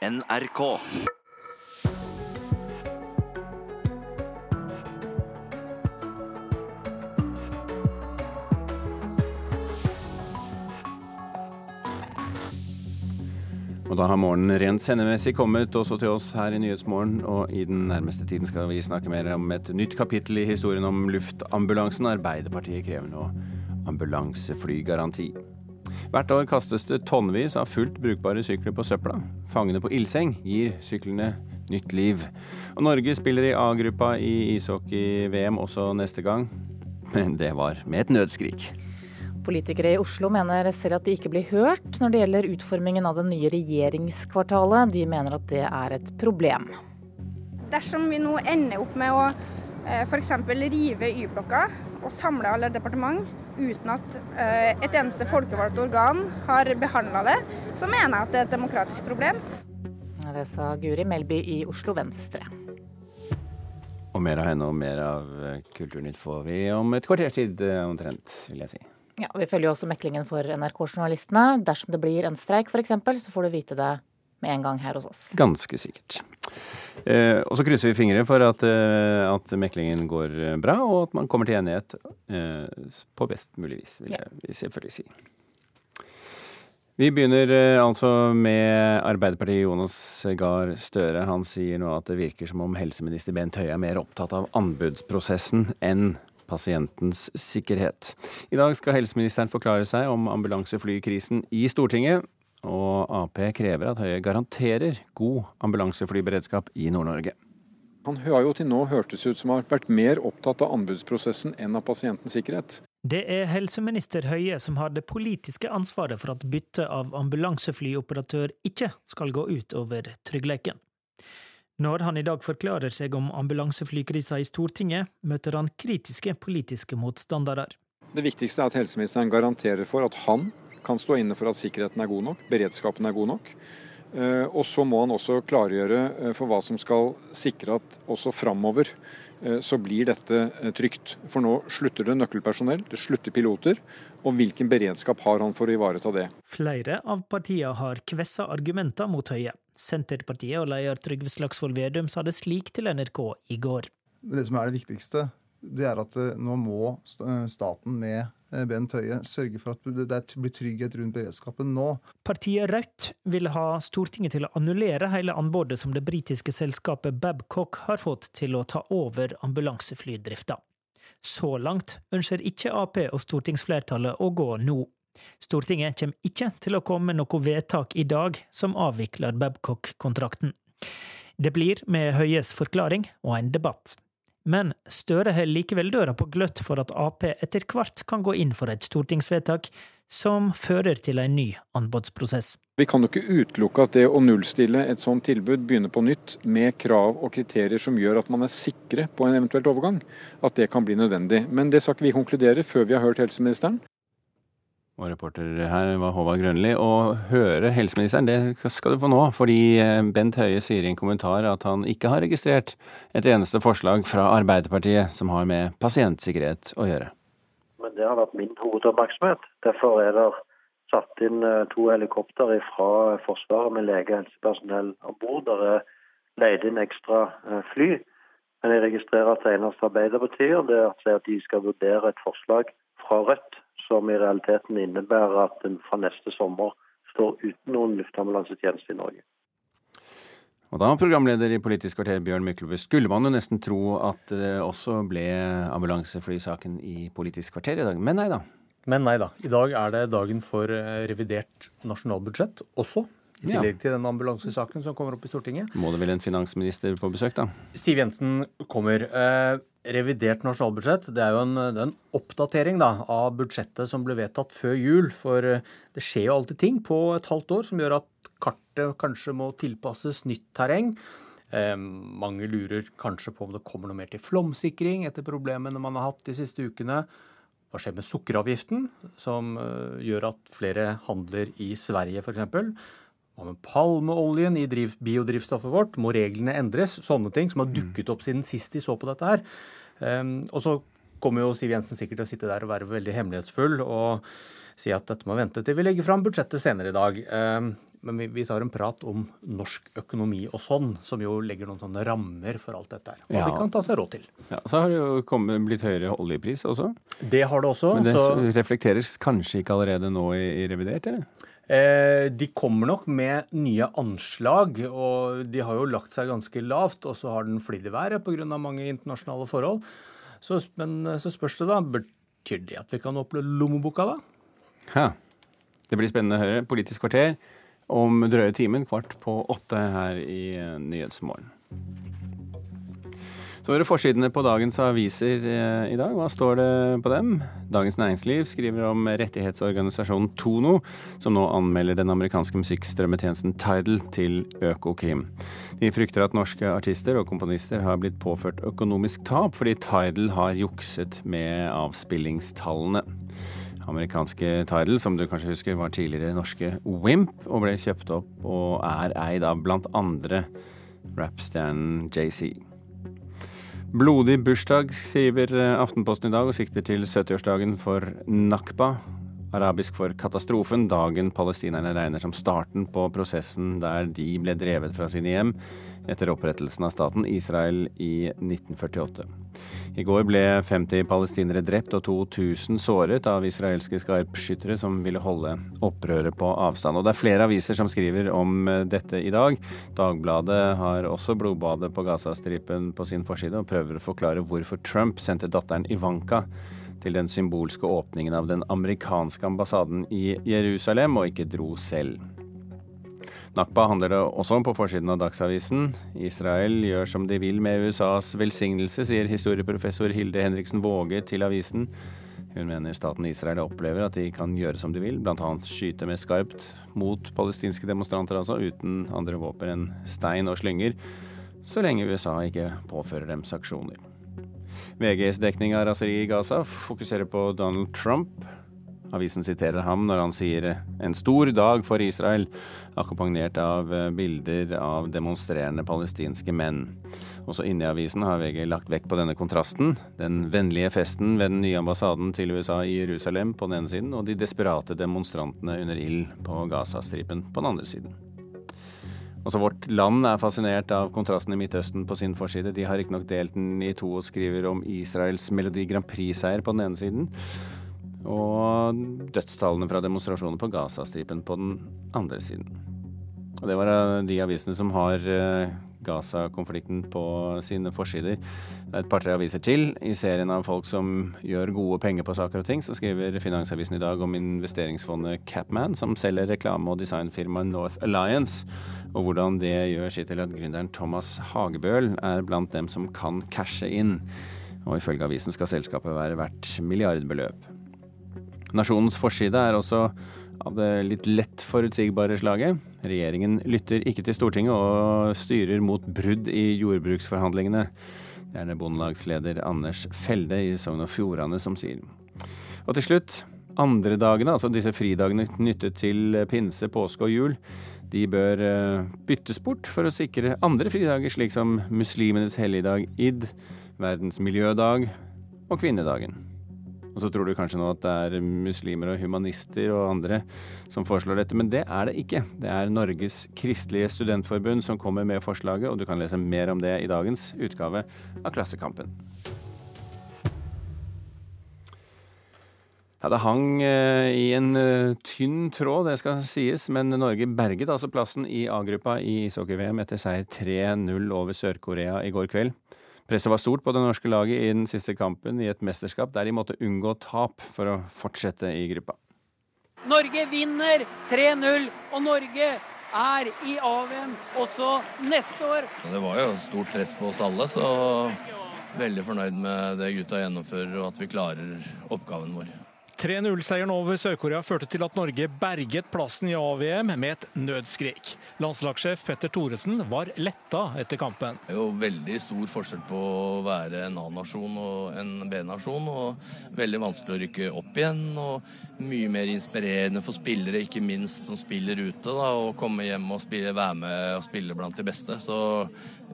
NRK. Og da har morgenen rent sendemessig kommet også til oss her i Nyhetsmorgen, og i den nærmeste tiden skal vi snakke mer om et nytt kapittel i historien om luftambulansen. Arbeiderpartiet krever nå ambulanseflygaranti. Hvert år kastes det tonnevis av fullt brukbare sykler på søpla. Fangene på ildseng gir syklene nytt liv. Og Norge spiller i A-gruppa i ishockey-VM også neste gang, men det var med et nødskrik. Politikere i Oslo mener selv at de ikke blir hørt når det gjelder utformingen av det nye regjeringskvartalet. De mener at det er et problem. Dersom vi nå ender opp med å eh, f.eks. rive Y-blokka og samle alle departement uten at eh, et eneste folkevalgt organ har behandla det, så mener jeg at det er et demokratisk problem. Det sa Guri Melby i Oslo Venstre. Og mer av henne og mer av Kulturnytt får vi om et kvarters tid eh, omtrent, vil jeg si. Ja, Vi følger jo også meklingen for NRK-journalistene. Dersom det blir en streik f.eks., så får du vite det med en gang her hos oss. Ganske sikkert. Eh, og så krysser vi fingre for at, eh, at, meklingen går bra, og at man kommer til enighet eh, på best mulig vis, vil jeg, ja. selvfølgelig si. Vi begynner eh, altså med Arbeiderpartiet Jonas Gahr Støre. Han sier nå at det virker som om helseminister Bent Høie er mer opptatt av anbudsprosessen enn pasientens sikkerhet. I dag skal helseministeren forklare seg om ambulanseflykrisen i Stortinget. Og Ap krever at Høie garanterer god ambulanseflyberedskap i Nord-Norge. Han har jo til nå hørtes ut som har vært mer opptatt av anbudsprosessen enn av pasientens sikkerhet. Det er helseminister Høie som har det politiske ansvaret for at byttet av ambulanseflyoperatør ikke skal gå ut over tryggheten. Når han i dag forklarer seg om ambulanseflykrisa i Stortinget, møter han kritiske politiske motstandere. Det viktigste er at helseministeren garanterer for at han kan stå inne for at sikkerheten er god nok, beredskapen er god nok. Eh, og så må han også klargjøre eh, for hva som skal sikre at også framover eh, så blir dette trygt. For nå slutter det nøkkelpersonell, det slutter piloter. Og hvilken beredskap har han for å ivareta det? Flere av partiene har kvessa argumenter mot Høie. Senterpartiet og leder Trygve Slagsvold Vedum sa det slik til NRK i går. Det som er det viktigste, det er at eh, nå må eh, staten med eh, Bent Høie sørge for at det blir trygghet rundt beredskapen nå. Partiet Rødt vil ha Stortinget til å annullere hele anbudet som det britiske selskapet Babcock har fått til å ta over ambulanseflydrifta. Så langt ønsker ikke Ap og stortingsflertallet å gå nå. Stortinget kommer ikke til å komme med noe vedtak i dag som avvikler Babcock-kontrakten. Det blir med Høies forklaring og en debatt. Men Støre holder likevel døra på gløtt for at Ap etter hvert kan gå inn for et stortingsvedtak som fører til en ny anbudsprosess. Vi kan jo ikke utelukke at det å nullstille et sånt tilbud begynner på nytt med krav og kriterier som gjør at man er sikre på en eventuelt overgang, at det kan bli nødvendig. Men det skal ikke vi konkludere før vi har hørt helseministeren. Og reporter her var Håvard Grønli. Å høre helseministeren, det skal du få nå. Fordi eh, Bent Høie sier i en kommentar at han ikke har registrert et eneste forslag fra Arbeiderpartiet som har med pasientsikkerhet å gjøre. Men det har vært min hovedoppmerksomhet. Derfor er det satt inn eh, to helikopter fra Forsvaret med lege og helsepersonell om bord. Det er leid inn ekstra eh, fly. Men jeg registrerer at det eneste Arbeiderpartiet det er at de skal vurdere et forslag fra Rødt som i realiteten innebærer at en fra neste sommer står uten noen luftambulansetjeneste i Norge. Og da, programleder i Politisk kvarter Bjørn Myklebust, skulle man jo nesten tro at det også ble ambulanseflysaken i Politisk kvarter i dag, men nei da. Men nei da. I dag er det dagen for eh, revidert nasjonalbudsjett også. I tillegg til den ambulansesaken som kommer opp i Stortinget. Må det vel en finansminister på besøk, da? Siv Jensen kommer. Eh, revidert nasjonalbudsjett det er jo en, er en oppdatering da, av budsjettet som ble vedtatt før jul. For eh, det skjer jo alltid ting på et halvt år som gjør at kartet kanskje må tilpasses nytt terreng. Eh, mange lurer kanskje på om det kommer noe mer til flomsikring etter problemene man har hatt de siste ukene. Hva skjer med sukkeravgiften, som eh, gjør at flere handler i Sverige f.eks.? Hva med palmeoljen i driv, biodrivstoffet vårt? Må reglene endres? Sånne ting som har mm. dukket opp siden sist de så på dette her. Um, og så kommer jo Siv Jensen sikkert til å sitte der og være veldig hemmelighetsfull og si at dette må vente til vi legger fram budsjettet senere i dag. Um, men vi, tar en prat om norsk økonomi og sånn, som jo legger noen sånne rammer for alt dette her. Og ja. de kan ta seg råd til. Ja, Så har det jo kommet, blitt høyere oljepris også. Det har det også. Men det så... reflekteres kanskje ikke allerede nå i, i revidert, eller? Eh, de kommer nok med nye anslag, og de har jo lagt seg ganske lavt. Og så har den flydd i været pga. mange internasjonale forhold. Så, men så spørs det, da. Betyr det at vi kan åpne lommeboka, da? Ja. Det blir spennende å høre. Politisk kvarter om drøye timen, kvart på åtte her i eh, Nyhetsmorgen. Det forsidene på dagens aviser eh, i dag. Hva står det på dem? Dagens Næringsliv skriver om rettighetsorganisasjonen Tono, som nå anmelder den amerikanske musikkstrømmetjenesten Tidal til Økokrim. De frykter at norske artister og komponister har blitt påført økonomisk tap fordi Tidal har jukset med avspillingstallene. Amerikanske Tidal, som du kanskje husker, var tidligere norske Wimp, og ble kjøpt opp og er eid av blant andre rappstjernen JC. Blodig bursdag, skriver Aftenposten i dag, og sikter til 70-årsdagen for Nakba, arabisk for katastrofen, dagen palestinerne regner som starten på prosessen der de ble drevet fra sine hjem etter opprettelsen av staten Israel i 1948. I går ble 50 palestinere drept og 2000 såret av israelske skarpskyttere som ville holde opprøret på avstand. Og det er flere aviser som skriver om dette i dag. Dagbladet har også blodbadet på Gazastripen på sin forside og prøver å forklare hvorfor Trump sendte datteren Ivanka til den symbolske åpningen av den amerikanske ambassaden i Jerusalem, og ikke dro selv. Nakba handler det også om på forsiden av Dagsavisen. Israel gjør som de vil med USAs velsignelse, sier historieprofessor Hilde Henriksen Våge til avisen. Hun mener staten Israel opplever at de kan gjøre som de vil, bl.a. skyte med skarpt mot palestinske demonstranter, altså, uten andre våpen enn stein og slynger, så lenge USA ikke påfører dem sanksjoner. VGs dekning av raseriet i Gaza fokuserer på Donald Trump. Avisen siterer ham når han sier 'en stor dag for Israel', akkompagnert av eh, bilder av demonstrerende palestinske menn. Også inne i avisen har VG lagt vekk på denne kontrasten. Den vennlige festen ved den nye ambassaden til USA i Jerusalem på den ene siden, og de desperate demonstrantene under ild på Gazastripen på den andre siden. Også Vårt Land er fascinert av kontrasten i Midtøsten på sin forside. De har riktignok delt den i to og skriver om Israels Melodi Grand Prix-seier på den ene siden, og dødstallene fra demonstrasjoner på Gazastripen på den andre siden. Og Det var de avisene som har eh, Gaza-konflikten på sine forsider. Det er et par-tre aviser til. I serien av folk som gjør gode penger på saker og ting, så skriver Finansavisen i dag om investeringsfondet Capman, som selger reklame- og designfirmaet North Alliance, og hvordan det gjør sitt til at gründeren Thomas Hagebøl er blant dem som kan cashe inn. Og ifølge avisen skal selskapet være verdt milliardbeløp. Nasjonens forside er også av det litt lett forutsigbare slaget. Regjeringen lytter ikke til Stortinget og styrer mot brudd i jordbruksforhandlingene. Det er det bondelagsleder Anders Felde i Sogn og Fjordane som sier. Og til slutt, andre dagene, altså disse fridagene knyttet til pinse, påske og jul, de bør eh, byttes bort for å sikre andre fridager, slik som muslimenes helligdag id, verdens miljødag og kvinnedagen. Og så tror du kanskje nå at det er muslimer og humanister og andre som foreslår dette, men det er det ikke. Det er Norges kristelige studentforbund som kommer med forslaget, og du kan lese mer om det i dagens utgave av Klassekampen. Ja, Det hang eh, i en eh, tynn tråd, det skal sies, men Norge berget altså plassen i A-gruppa i ishockey-VM etter seier 3-0 over Sør-Korea i går kveld. Presset var stort på det norske laget i den siste kampen i et mesterskap der de måtte unngå tap for å fortsette i gruppa. Norge vinner 3-0, og Norge er i AVM også neste år. Det var jo stort press på oss alle, så veldig fornøyd med det gutta gjennomfører og at vi klarer oppgaven vår. 3-0-seieren over Sør-Korea førte til at Norge berget plassen i A-VM med et nødskrik. Landslagssjef Petter Thoresen var letta etter kampen. Det er jo veldig stor forskjell på å være en A-nasjon og en B-nasjon. og Veldig vanskelig å rykke opp igjen. og Mye mer inspirerende for spillere, ikke minst som spiller ute. da, Å komme hjem og spille, være med og spille blant de beste. Så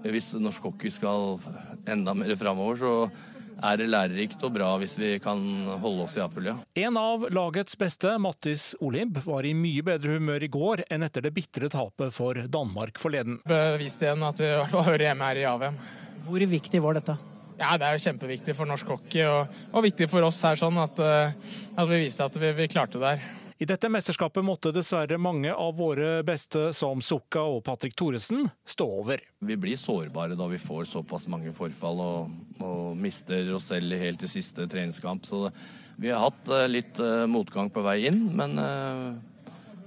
hvis norsk hockey skal enda mer framover, så er det lærerikt og bra hvis vi kan holde oss i A-pulja. En av lagets beste, Mattis Olimb, var i mye bedre humør i går enn etter det bitre tapet for Danmark forleden. Beviste igjen at vi i hvert fall hører hjemme her i AVM. Hvor viktig var dette? Ja, Det er jo kjempeviktig for norsk hockey og, og viktig for oss her, sånn at, eh, at vi viste at vi, vi klarte det her. I dette mesterskapet måtte dessverre mange av våre beste, som Sukka og Patrick Thoresen, stå over. Vi blir sårbare da vi får såpass mange forfall og, og mister oss selv helt til siste treningskamp. Så vi har hatt eh, litt uh, motgang på vei inn, men uh,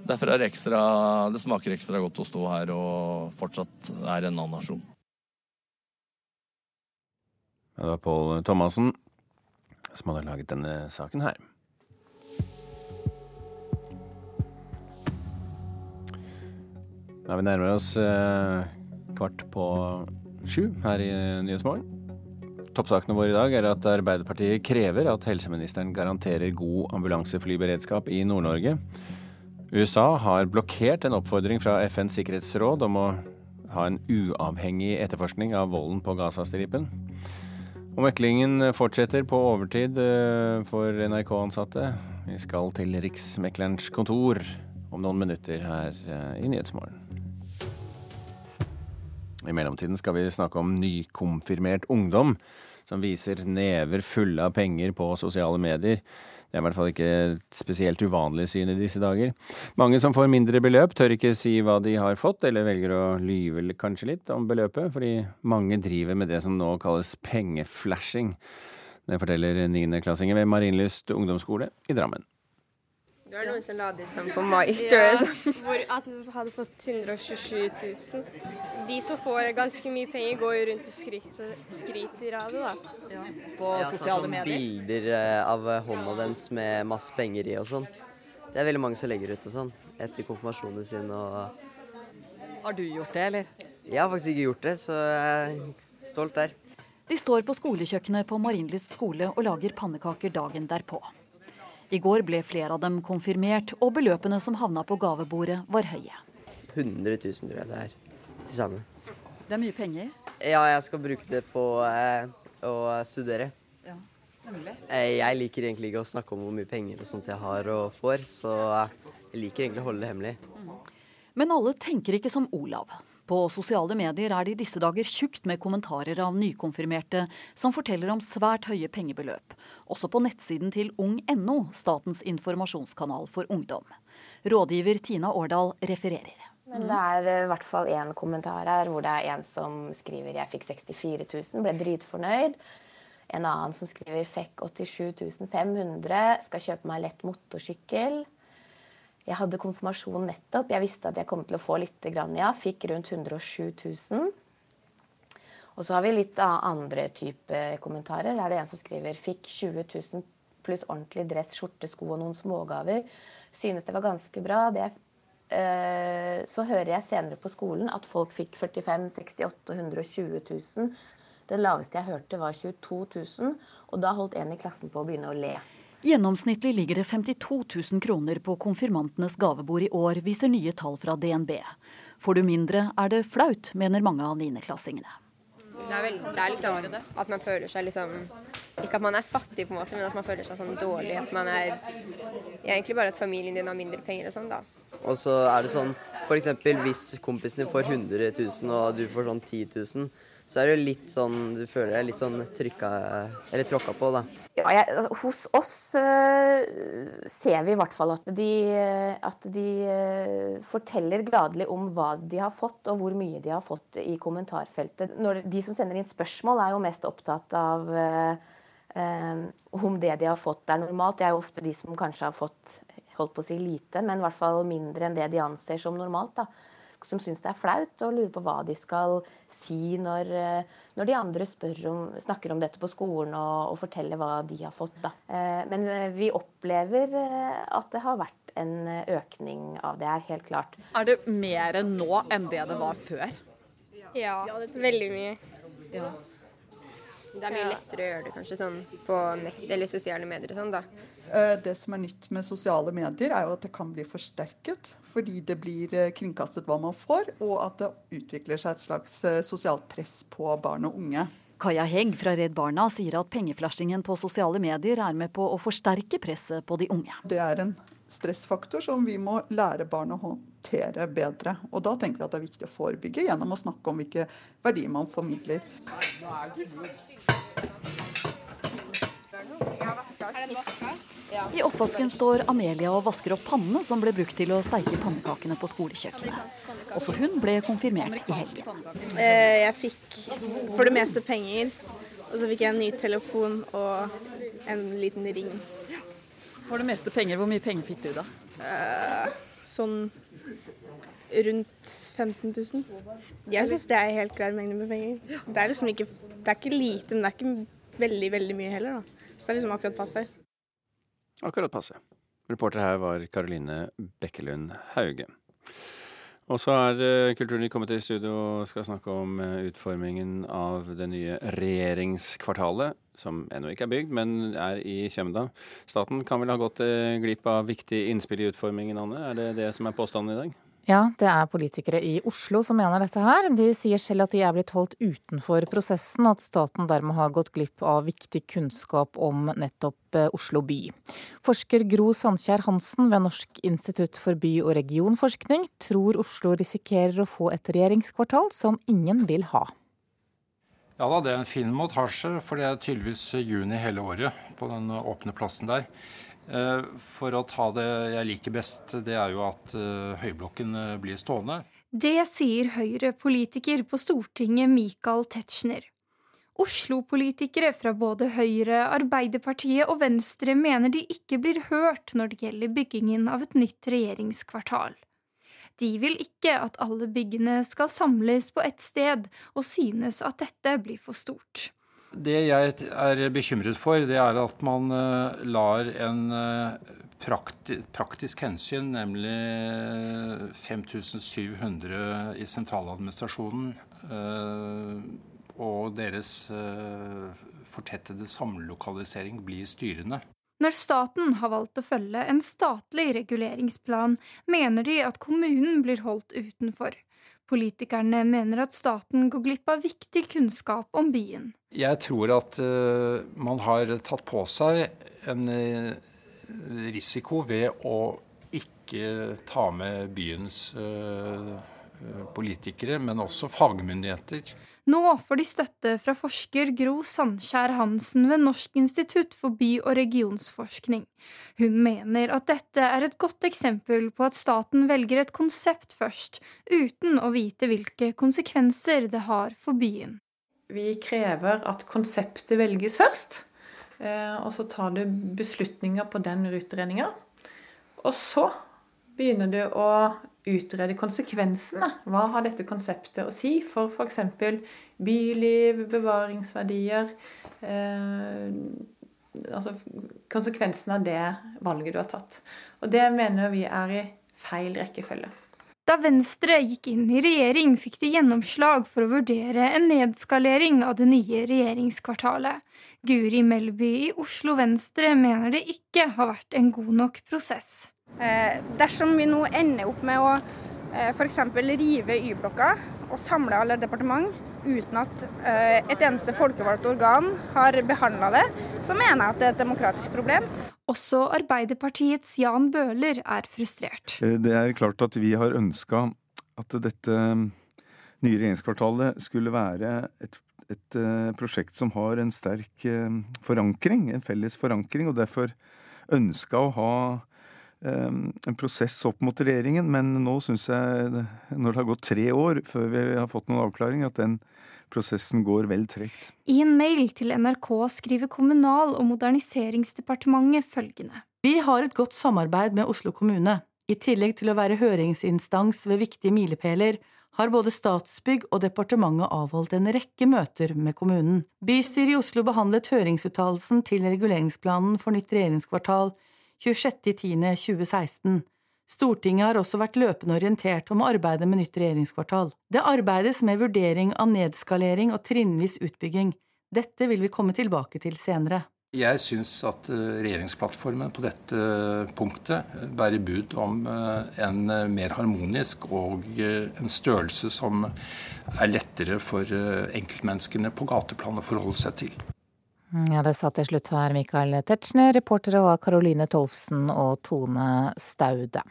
derfor er det ekstra Det smaker ekstra godt å stå her og fortsatt er en annen nasjon. Det var Pål Thomassen som hadde laget denne saken her. Da vi nærmer oss eh, kvart på sju her i Nyhetsmorgen. Toppsakene våre i dag er at Arbeiderpartiet krever at helseministeren garanterer god ambulanseflyberedskap i Nord-Norge. USA har blokkert en oppfordring fra FNs sikkerhetsråd om å ha en uavhengig etterforskning av volden på Gazastripen. Og meklingen fortsetter på overtid eh, for NRK-ansatte. Vi skal til Riksmeklerens kontor om noen minutter her eh, i Nyhetsmorgen. I mellomtiden skal vi snakke om nykonfirmert ungdom som viser never fulle av penger på sosiale medier. Det er i hvert fall ikke et spesielt uvanlig syn i disse dager. Mange som får mindre beløp, tør ikke si hva de har fått, eller velger å lyve kanskje litt om beløpet, fordi mange driver med det som nå kalles pengeflashing. Det forteller niendeklassinger ved Marienlyst ungdomsskole i Drammen. Det var noen som la det sammen på My Story. Ja, hvor at vi hadde fått 127 000. De som får ganske mye penger, går jo rundt og skryter, skryter av det, da. Ja, på ja, sosiale sånn medier. Bilder eh, av hånda deres med masse penger i og sånn. Det er veldig mange som legger ut og sånn etter konfirmasjonen sin og Har du gjort det, eller? Jeg har faktisk ikke gjort det, så jeg er stolt der. De står på skolekjøkkenet på Marienlyst skole og lager pannekaker dagen derpå. I går ble flere av dem konfirmert, og beløpene som havna på gavebordet, var høye. 100 000 tror jeg det er til sammen. Det er mye penger? Ja, jeg skal bruke det på eh, å studere. Ja, nemlig. Eh, jeg liker egentlig ikke å snakke om hvor mye penger og sånt jeg har og får, så jeg liker egentlig å holde det hemmelig. Mm. Men alle tenker ikke som Olav. På sosiale medier er det i disse dager tjukt med kommentarer av nykonfirmerte som forteller om svært høye pengebeløp. Også på nettsiden til ung.no, statens informasjonskanal for ungdom. Rådgiver Tina Årdal refererer. Men det er eh, i hvert fall én kommentar her hvor det er en som skriver 'jeg fikk 64 000', ble dritfornøyd. En annen som skriver 'fikk 87 500', skal kjøpe meg lett motorsykkel'. Jeg hadde konfirmasjon nettopp. Jeg visste at jeg kom til å få litt, ja. Fikk rundt 107 000. Og så har vi litt andre type kommentarer. Der er det en som skriver fikk 20 000 pluss ordentlig dress, skjorte, sko og noen smågaver. Synes det var ganske bra. Det, øh, så hører jeg senere på skolen at folk fikk 45 68 120 000. Den laveste jeg hørte, var 22 000. Og da holdt en i klassen på å begynne å le. Gjennomsnittlig ligger det 52 000 kroner på konfirmantenes gavebord i år, viser nye tall fra DNB. Får du mindre, er det flaut, mener mange av niendeklassingene. Det er, vel, det er liksom at man føler seg liksom Ikke at man er fattig, på en måte, men at man føler seg sånn dårlig. At man er Egentlig bare at familien din har mindre penger og sånn, da. Og så er det sånn f.eks. hvis kompisen din får 100 000 og du får sånn 10 000, så er det jo litt sånn Du føler deg litt sånn trykka Eller tråkka på, da. Ja, jeg, hos oss uh, ser vi i hvert fall at de, at de uh, forteller gladelig om hva de har fått, og hvor mye de har fått i kommentarfeltet. Når, de som sender inn spørsmål, er jo mest opptatt av uh, om det de har fått er normalt. Det er jo ofte de som kanskje har fått holdt på å si lite, men i hvert fall mindre enn det de anser som normalt. da. Som syns det er flaut og lurer på hva de skal si når, eh, når de andre om, snakker om dette på skolen og, og, forteller hva de har fått. Da. Eh, men eh, vi opplever at det har vært en økning av det her, helt klart. Er det mer nå enn det det var før? Ja, veldig mye. Ja. Det er mye lettere å gjøre det kanskje sånn på nett eller sosiale medier. Sånn, da. Eh, det som er nytt med sosiale medier, er jo at det kan bli forsterket fordi det blir eh, kringkastet hva man får, og at det utvikler seg et slags eh, sosialt press på barn og unge. Kaja Hegg fra Redd Barna sier at pengeflashingen på sosiale medier er med på å forsterke presset på de unge. Det er en stressfaktor som vi må lære barn å håndtere bedre. Og da tenker vi at det er viktig å forebygge gjennom å snakke om hvilke verdier man formidler. I oppvasken står Amelia og vasker opp pannene som ble brukt til å steike pannekakene på skolekjøkkenet. Også hun ble konfirmert i helgen. Eh, Jeg fikk for det meste penger, og så fikk jeg en ny telefon og en liten ring. For det meste penger, hvor mye penger fikk du da? Eh, Sånn rundt 15 000. Jeg syns det er helt grei mengde med penger. Det er liksom ikke, det er ikke lite, men det er ikke veldig, veldig mye heller, da. Så det er liksom akkurat passe. Akkurat passe. Reporter her var Karoline Bekkelund Hauge. Og så er eh, Kulturnytt kommet i studio og skal snakke om eh, utformingen av det nye regjeringskvartalet, som ennå ikke er bygd, men er i Kjemda. Staten kan vel ha gått eh, glipp av viktige innspill i utformingen, Anne? Er det det som er påstanden i dag? Ja, det er politikere i Oslo som mener dette her. De sier selv at de er blitt holdt utenfor prosessen, og at staten dermed har gått glipp av viktig kunnskap om nettopp eh, Oslo by. Forsker Gro Sandkjær Hansen ved Norsk institutt for by- og regionforskning tror Oslo risikerer å få et regjeringskvartal som ingen vil ha. Ja da, det er en fin montasje, for det er tydeligvis juni hele året på den åpne plassen der. Eh, For å ta det jeg liker best, det er jo at eh, Høyblokken eh, blir stående. Det sier Høyre-politiker på Stortinget Michael Tetzschner. Oslo-politikere fra både Høyre, Arbeiderpartiet og Venstre mener de ikke blir hørt når det gjelder byggingen av et nytt regjeringskvartal. De vil ikke at alle byggene skal samles på ett sted, og synes at dette blir for stort. Det jeg er bekymret for, det er at man eh, lar en eh, prakti praktisk hensyn, nemlig 5700 i sentraladministrasjonen, eh, og deres eh, fortettede samlokalisering blir styrende. Når staten har valgt å følge en statlig reguleringsplan, mener de at kommunen blir holdt utenfor. Politikerne mener at staten går glipp av viktig kunnskap om byen. Jeg tror at uh, man har tatt på seg en uh, risiko ved å ikke ta med byens uh, politikere, men også fagmyndigheter. Nå får de støtte fra forsker Gro Sandkjær Hansen ved Norsk institutt for by- og regionsforskning. Hun mener at dette er et godt eksempel på at staten velger et konsept først, uten å vite hvilke konsekvenser det har for byen. Vi krever at konseptet velges først, eh, og så tar du beslutninger på den utredninga. Og så begynner du å utrede konsekvensene. Hva har dette konseptet å si for f.eks. byliv, bevaringsverdier eh, Altså konsekvensen av det valget du har tatt. Og det mener vi er i feil rekkefølge. Da Venstre gikk inn i regjering, fikk de gjennomslag for å vurdere en nedskalering av det nye regjeringskvartalet. Guri Melby i Oslo Venstre mener det ikke har vært en god nok prosess. Eh, dersom vi nå ender opp med å eh, f.eks. rive Y-blokka og samle alle departement uten at eh, et eneste folkevalgt organ har behandla det, så mener jeg at det er et demokratisk problem. Også Arbeiderpartiets Jan Bøhler er frustrert. Det er klart at vi har ønska at dette nye regjeringskvartalet skulle være et, et prosjekt som har en sterk forankring, en felles forankring, og derfor ønska å ha en prosess opp mot regjeringen, men nå syns jeg, når det har gått tre år før vi har fått noen avklaring, at den prosessen går vel tregt. I en mail til NRK skriver Kommunal- og moderniseringsdepartementet følgende. Vi har et godt samarbeid med Oslo kommune. I tillegg til å være høringsinstans ved viktige milepæler, har både Statsbygg og departementet avholdt en rekke møter med kommunen. Bystyret i Oslo behandlet høringsuttalelsen til reguleringsplanen for nytt regjeringskvartal 26.10.2016. Stortinget har også vært løpende orientert om arbeidet med nytt regjeringskvartal. Det arbeides med vurdering av nedskalering og trinnvis utbygging. Dette vil vi komme tilbake til senere. Jeg syns at regjeringsplattformen på dette punktet bærer bud om en mer harmonisk og en størrelse som er lettere for enkeltmenneskene på gateplan å forholde seg til. Ja, Det sa til slutt her Michael Tetzschner. Reportere var Caroline Tolfsen og Tone Staude.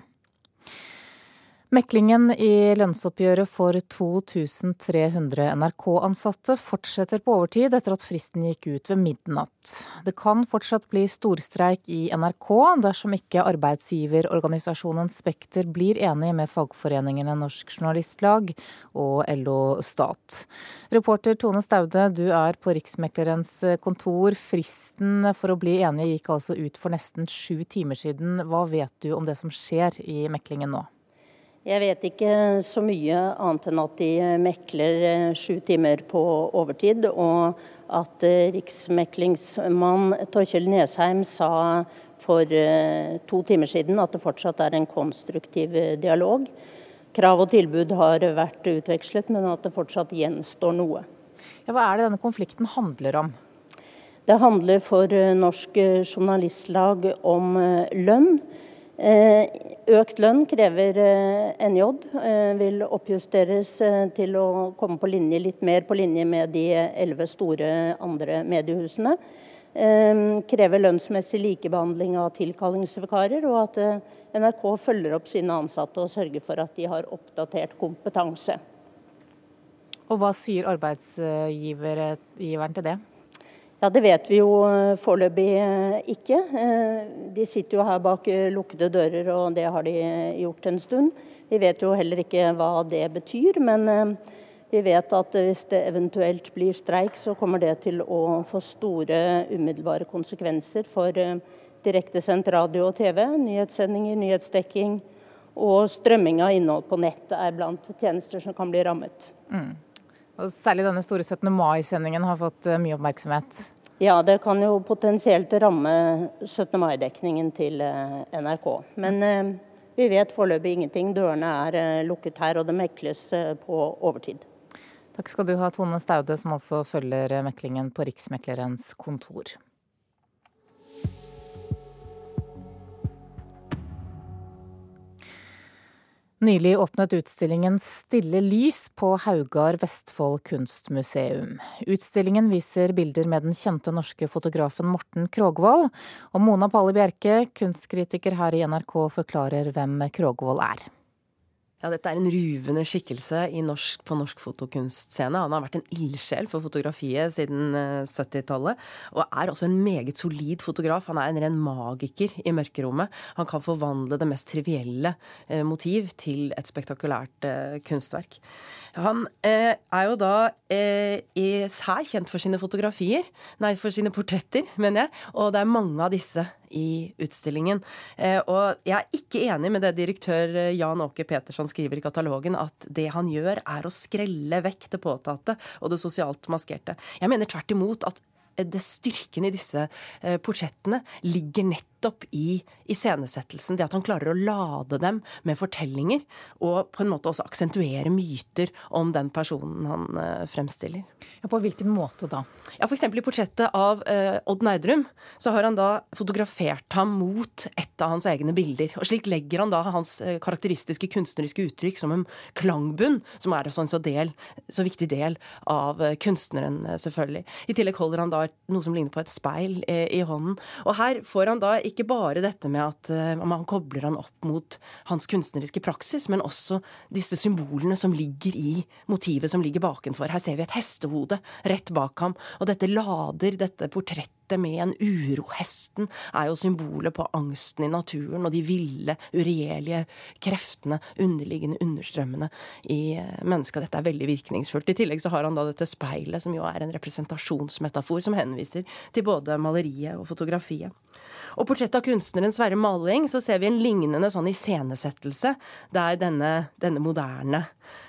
Meklingen i lønnsoppgjøret for 2300 NRK-ansatte fortsetter på overtid etter at fristen gikk ut ved midnatt. Det kan fortsatt bli storstreik i NRK dersom ikke arbeidsgiverorganisasjonen Spekter blir enig med fagforeningene Norsk Journalistlag og LO Stat. Reporter Tone Staude, du er på Riksmeklerens kontor. Fristen for å bli enige gikk altså ut for nesten sju timer siden. Hva vet du om det som skjer i meklingen nå? Jeg vet ikke så mye annet enn at de mekler eh, sju timer på overtid, og at eh, riksmeklingsmann Torkjell Nesheim sa for eh, to timer siden at det fortsatt er en konstruktiv dialog. Krav og tilbud har vært utvekslet, men at det fortsatt gjenstår noe. Ja, hva er det denne konflikten handler om? Det handler for Norsk Journalistlag om lønn. Eh, økt lønn krever eh, NJ, eh, vil oppjusteres til å komme på linje, litt mer på linje med de elleve store andre mediehusene. Krever lønnsmessig likebehandling av tilkallingsvikarer, og at NRK følger opp sine ansatte og sørger for at de har oppdatert kompetanse. Og Hva sier arbeidsgiveren til det? Ja, Det vet vi jo eh, foreløpig eh, ikke. Eh, de sitter jo her bak lukkede dører, og det har de gjort en stund. Vi vet jo heller ikke hva det betyr, men vi vet at hvis det eventuelt blir streik, så kommer det til å få store umiddelbare konsekvenser for direktesendt radio og TV. Nyhetssendinger, nyhetsdekking og strømming av innhold på nett er blant tjenester som kan bli rammet. Mm. Og Særlig denne store 17. mai-sendingen har fått eh, mye oppmerksomhet. Ja, det kan jo potensielt ramme 17. mai-dekningen til eh, NRK. Men eh, vi vet foreløpig ingenting. Dørene er lukket her, og det mekles på overtid. Takk skal du ha, Tone Staude, som også følger meklingen på Riksmeklerens kontor. Nylig åpnet utstillingen Stille lys på Haugar Vestfold kunstmuseum. Utstillingen viser bilder med den kjente norske fotografen Morten Krogvold. Og Mona Palle Bjerke, kunstkritiker her i NRK, forklarer hvem Krogvold er. Ja, dette er en ruvende skikkelse norsk, på norsk fotokunstscene. Han har vært en ildsjel for fotografiet siden 70-tallet, eh, og er også en meget solid fotograf. Han er en ren magiker i mørkerommet. Han kan forvandle det mest trivielle eh, motiv til et spektakulært eh, kunstverk. Han er jo da sær kjent for sine fotografier, nei, for sine portretter, mener jeg, og det er mange av disse i utstillingen. Eh, og jeg er ikke enig med det direktør eh, Jan Åke Petersson skriver i katalogen, at det han gjør er å skrelle vekk det påtatte og det sosialt maskerte. Jeg mener tvert imot at det styrken i disse eh, portrettene ligger nettopp i iscenesettelsen. Det at han klarer å lade dem med fortellinger, og på en måte også aksentuere myter om den personen han eh, fremstiller. Ja, på hvilken måte da? Ja, F.eks. i portrettet av uh, Odd Nerdrum så har han da fotografert ham mot et av hans egne bilder. Og slik legger han da hans uh, karakteristiske kunstneriske uttrykk som en klangbunn, som er en så, del, så viktig del av uh, kunstneren, selvfølgelig. I tillegg holder han da noe som ligner på et speil i hånden. Og her får han da ikke bare dette med at man kobler han opp mot hans kunstneriske praksis, men også disse symbolene som ligger i motivet som ligger bakenfor. Her ser vi et hestehode rett bak ham. Og dette lader dette portrettet med en uro. Hesten er jo symbolet på angsten i naturen og de ville, uregjerlige kreftene, underliggende understrømmene i mennesket. Dette er veldig virkningsfullt. I tillegg så har han da dette speilet, som jo er en representasjonsmetafor som henviser til både maleriet og fotografiet. Og portrettet av kunstneren Sverre Maling så ser vi en lignende sånn iscenesettelse der denne, denne moderne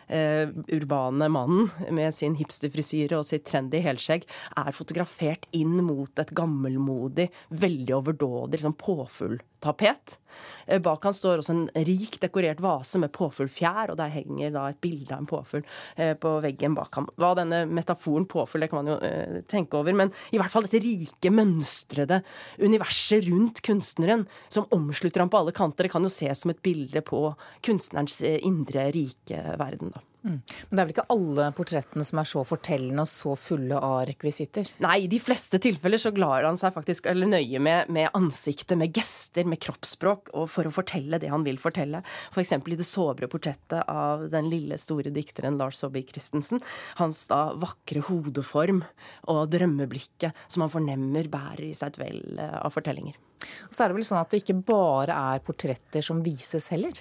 eh, urbane mannen med sin hipsterfrisyre og sitt trendy helskjegg er fotografert inn mot et gammelmodig, veldig overdådig, liksom påfugl tapet. Eh, bak han står også en rik dekorert vase med påfuglfjær, og der henger da et bilde av en påfugl eh, på veggen bak ham. Hva denne metaforen påfugl, det kan man jo eh, tenke over, men i hvert fall dette rike, mønstrede universet rundt kunstneren som omslutter ham på alle kanter, det kan jo ses som et bilde på kunstnerens indre, rike verden. da. Mm. Men det er vel ikke alle portrettene som er så fortellende og så fulle av rekvisitter? Nei, i de fleste tilfeller så klarer han seg faktisk eller nøye med, med ansiktet, med gester, med kroppsspråk og for å fortelle det han vil fortelle. F.eks. For i det såbre portrettet av den lille, store dikteren Lars Saabye Christensen. Hans da vakre hodeform og drømmeblikket som han fornemmer bærer i seg et vell eh, av fortellinger. Og så er det vel sånn at det ikke bare er portretter som vises heller?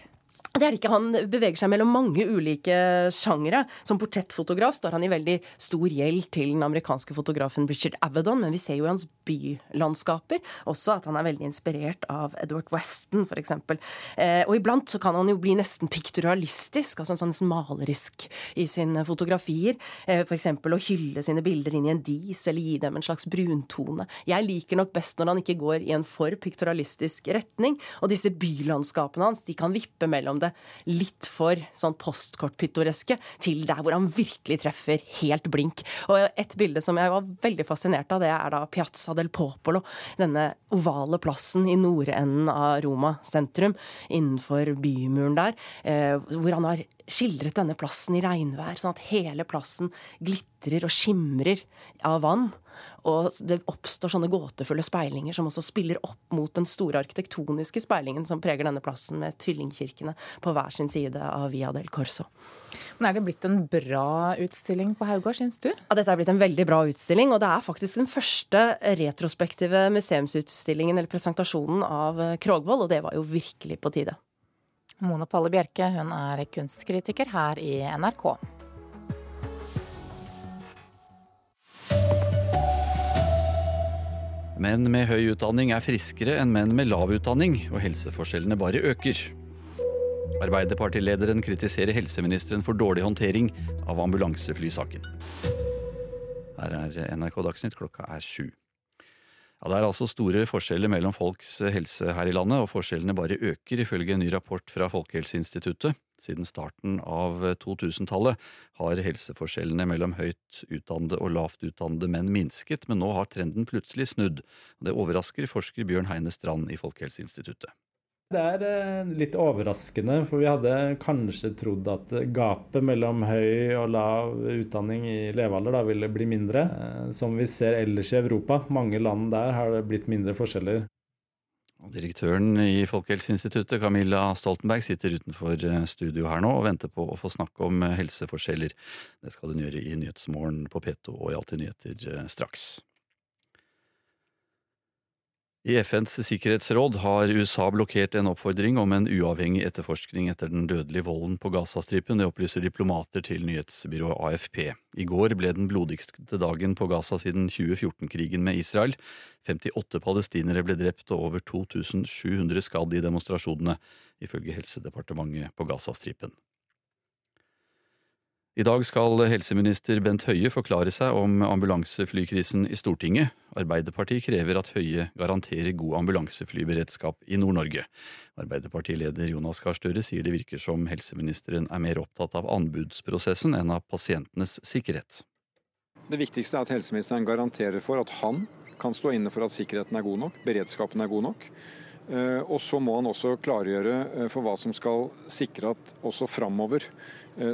Det er det ikke. Han beveger seg mellom mange ulike sjangere. Som portrettfotograf står han i veldig stor gjeld til den amerikanske fotografen Richard Avedon, men vi ser jo i hans bylandskaper også at han er veldig inspirert av Edward Weston, f.eks. Eh, og iblant så kan han jo bli nesten pikturalistisk, altså sånn nesten malerisk i sine fotografier. Eh, f.eks. å hylle sine bilder inn i en dis, eller gi dem en slags bruntone. Jeg liker nok best når han ikke går i en for pikturalistisk retning, og disse bylandskapene hans de kan vippe mellom det litt for sånn postkortpittoreske til der hvor han virkelig treffer helt blink. Og et bilde som jeg var veldig fascinert av, det er da Piazza del Popolo. Denne ovale plassen i nordenden av Roma sentrum, innenfor bymuren der, eh, hvor han har skildret denne plassen i regnvær, sånn at hele plassen glitrer og skimrer av vann. Og det oppstår sånne gåtefulle speilinger som også spiller opp mot den store arkitektoniske speilingen som preger denne plassen, med tvillingkirkene på hver sin side av Via del Corso. Men Er det blitt en bra utstilling på Haugård, syns du? Ja, dette er blitt en veldig bra utstilling, og det er faktisk den første retrospektive museumsutstillingen eller presentasjonen av Krogvold, og det var jo virkelig på tide. Mona Palle Bjerke, hun er kunstkritiker her i NRK. Menn med høy utdanning er friskere enn menn med lav utdanning, og helseforskjellene bare øker. Arbeiderpartilederen kritiserer helseministeren for dårlig håndtering av ambulanseflysaken. Her er NRK Dagsnytt, klokka er sju. Ja, Det er altså store forskjeller mellom folks helse her i landet, og forskjellene bare øker, ifølge en ny rapport fra Folkehelseinstituttet. Siden starten av 2000-tallet har helseforskjellene mellom høyt utdannede og lavt utdannede menn minsket, men nå har trenden plutselig snudd. Det overrasker forsker Bjørn Heine Strand i Folkehelseinstituttet. Det er eh, litt overraskende, for vi hadde kanskje trodd at gapet mellom høy og lav utdanning i levealder da ville bli mindre. Eh, som vi ser ellers i Europa, mange land der har det blitt mindre forskjeller. Direktøren i Folkehelseinstituttet, Camilla Stoltenberg, sitter utenfor eh, studio her nå og venter på å få snakke om helseforskjeller. Det skal hun gjøre i Nyhetsmorgen på P2 og i Alltid nyheter straks. I FNs sikkerhetsråd har USA blokkert en oppfordring om en uavhengig etterforskning etter den dødelige volden på Gazastripen. Det opplyser diplomater til nyhetsbyrået AFP. I går ble den blodigste dagen på Gaza siden 2014-krigen med Israel. 58 palestinere ble drept og over 2700 skadd i demonstrasjonene, ifølge Helsedepartementet på Gazastripen. I dag skal helseminister Bent Høie forklare seg om ambulanseflykrisen i Stortinget. Arbeiderpartiet krever at Høie garanterer god ambulanseflyberedskap i Nord-Norge. Arbeiderpartileder Jonas Gahr Støre sier det virker som helseministeren er mer opptatt av anbudsprosessen enn av pasientenes sikkerhet. Det viktigste er at helseministeren garanterer for at han kan stå inne for at sikkerheten er god nok, beredskapen er god nok. Eh, og så må han også klargjøre eh, for hva som skal sikre at også framover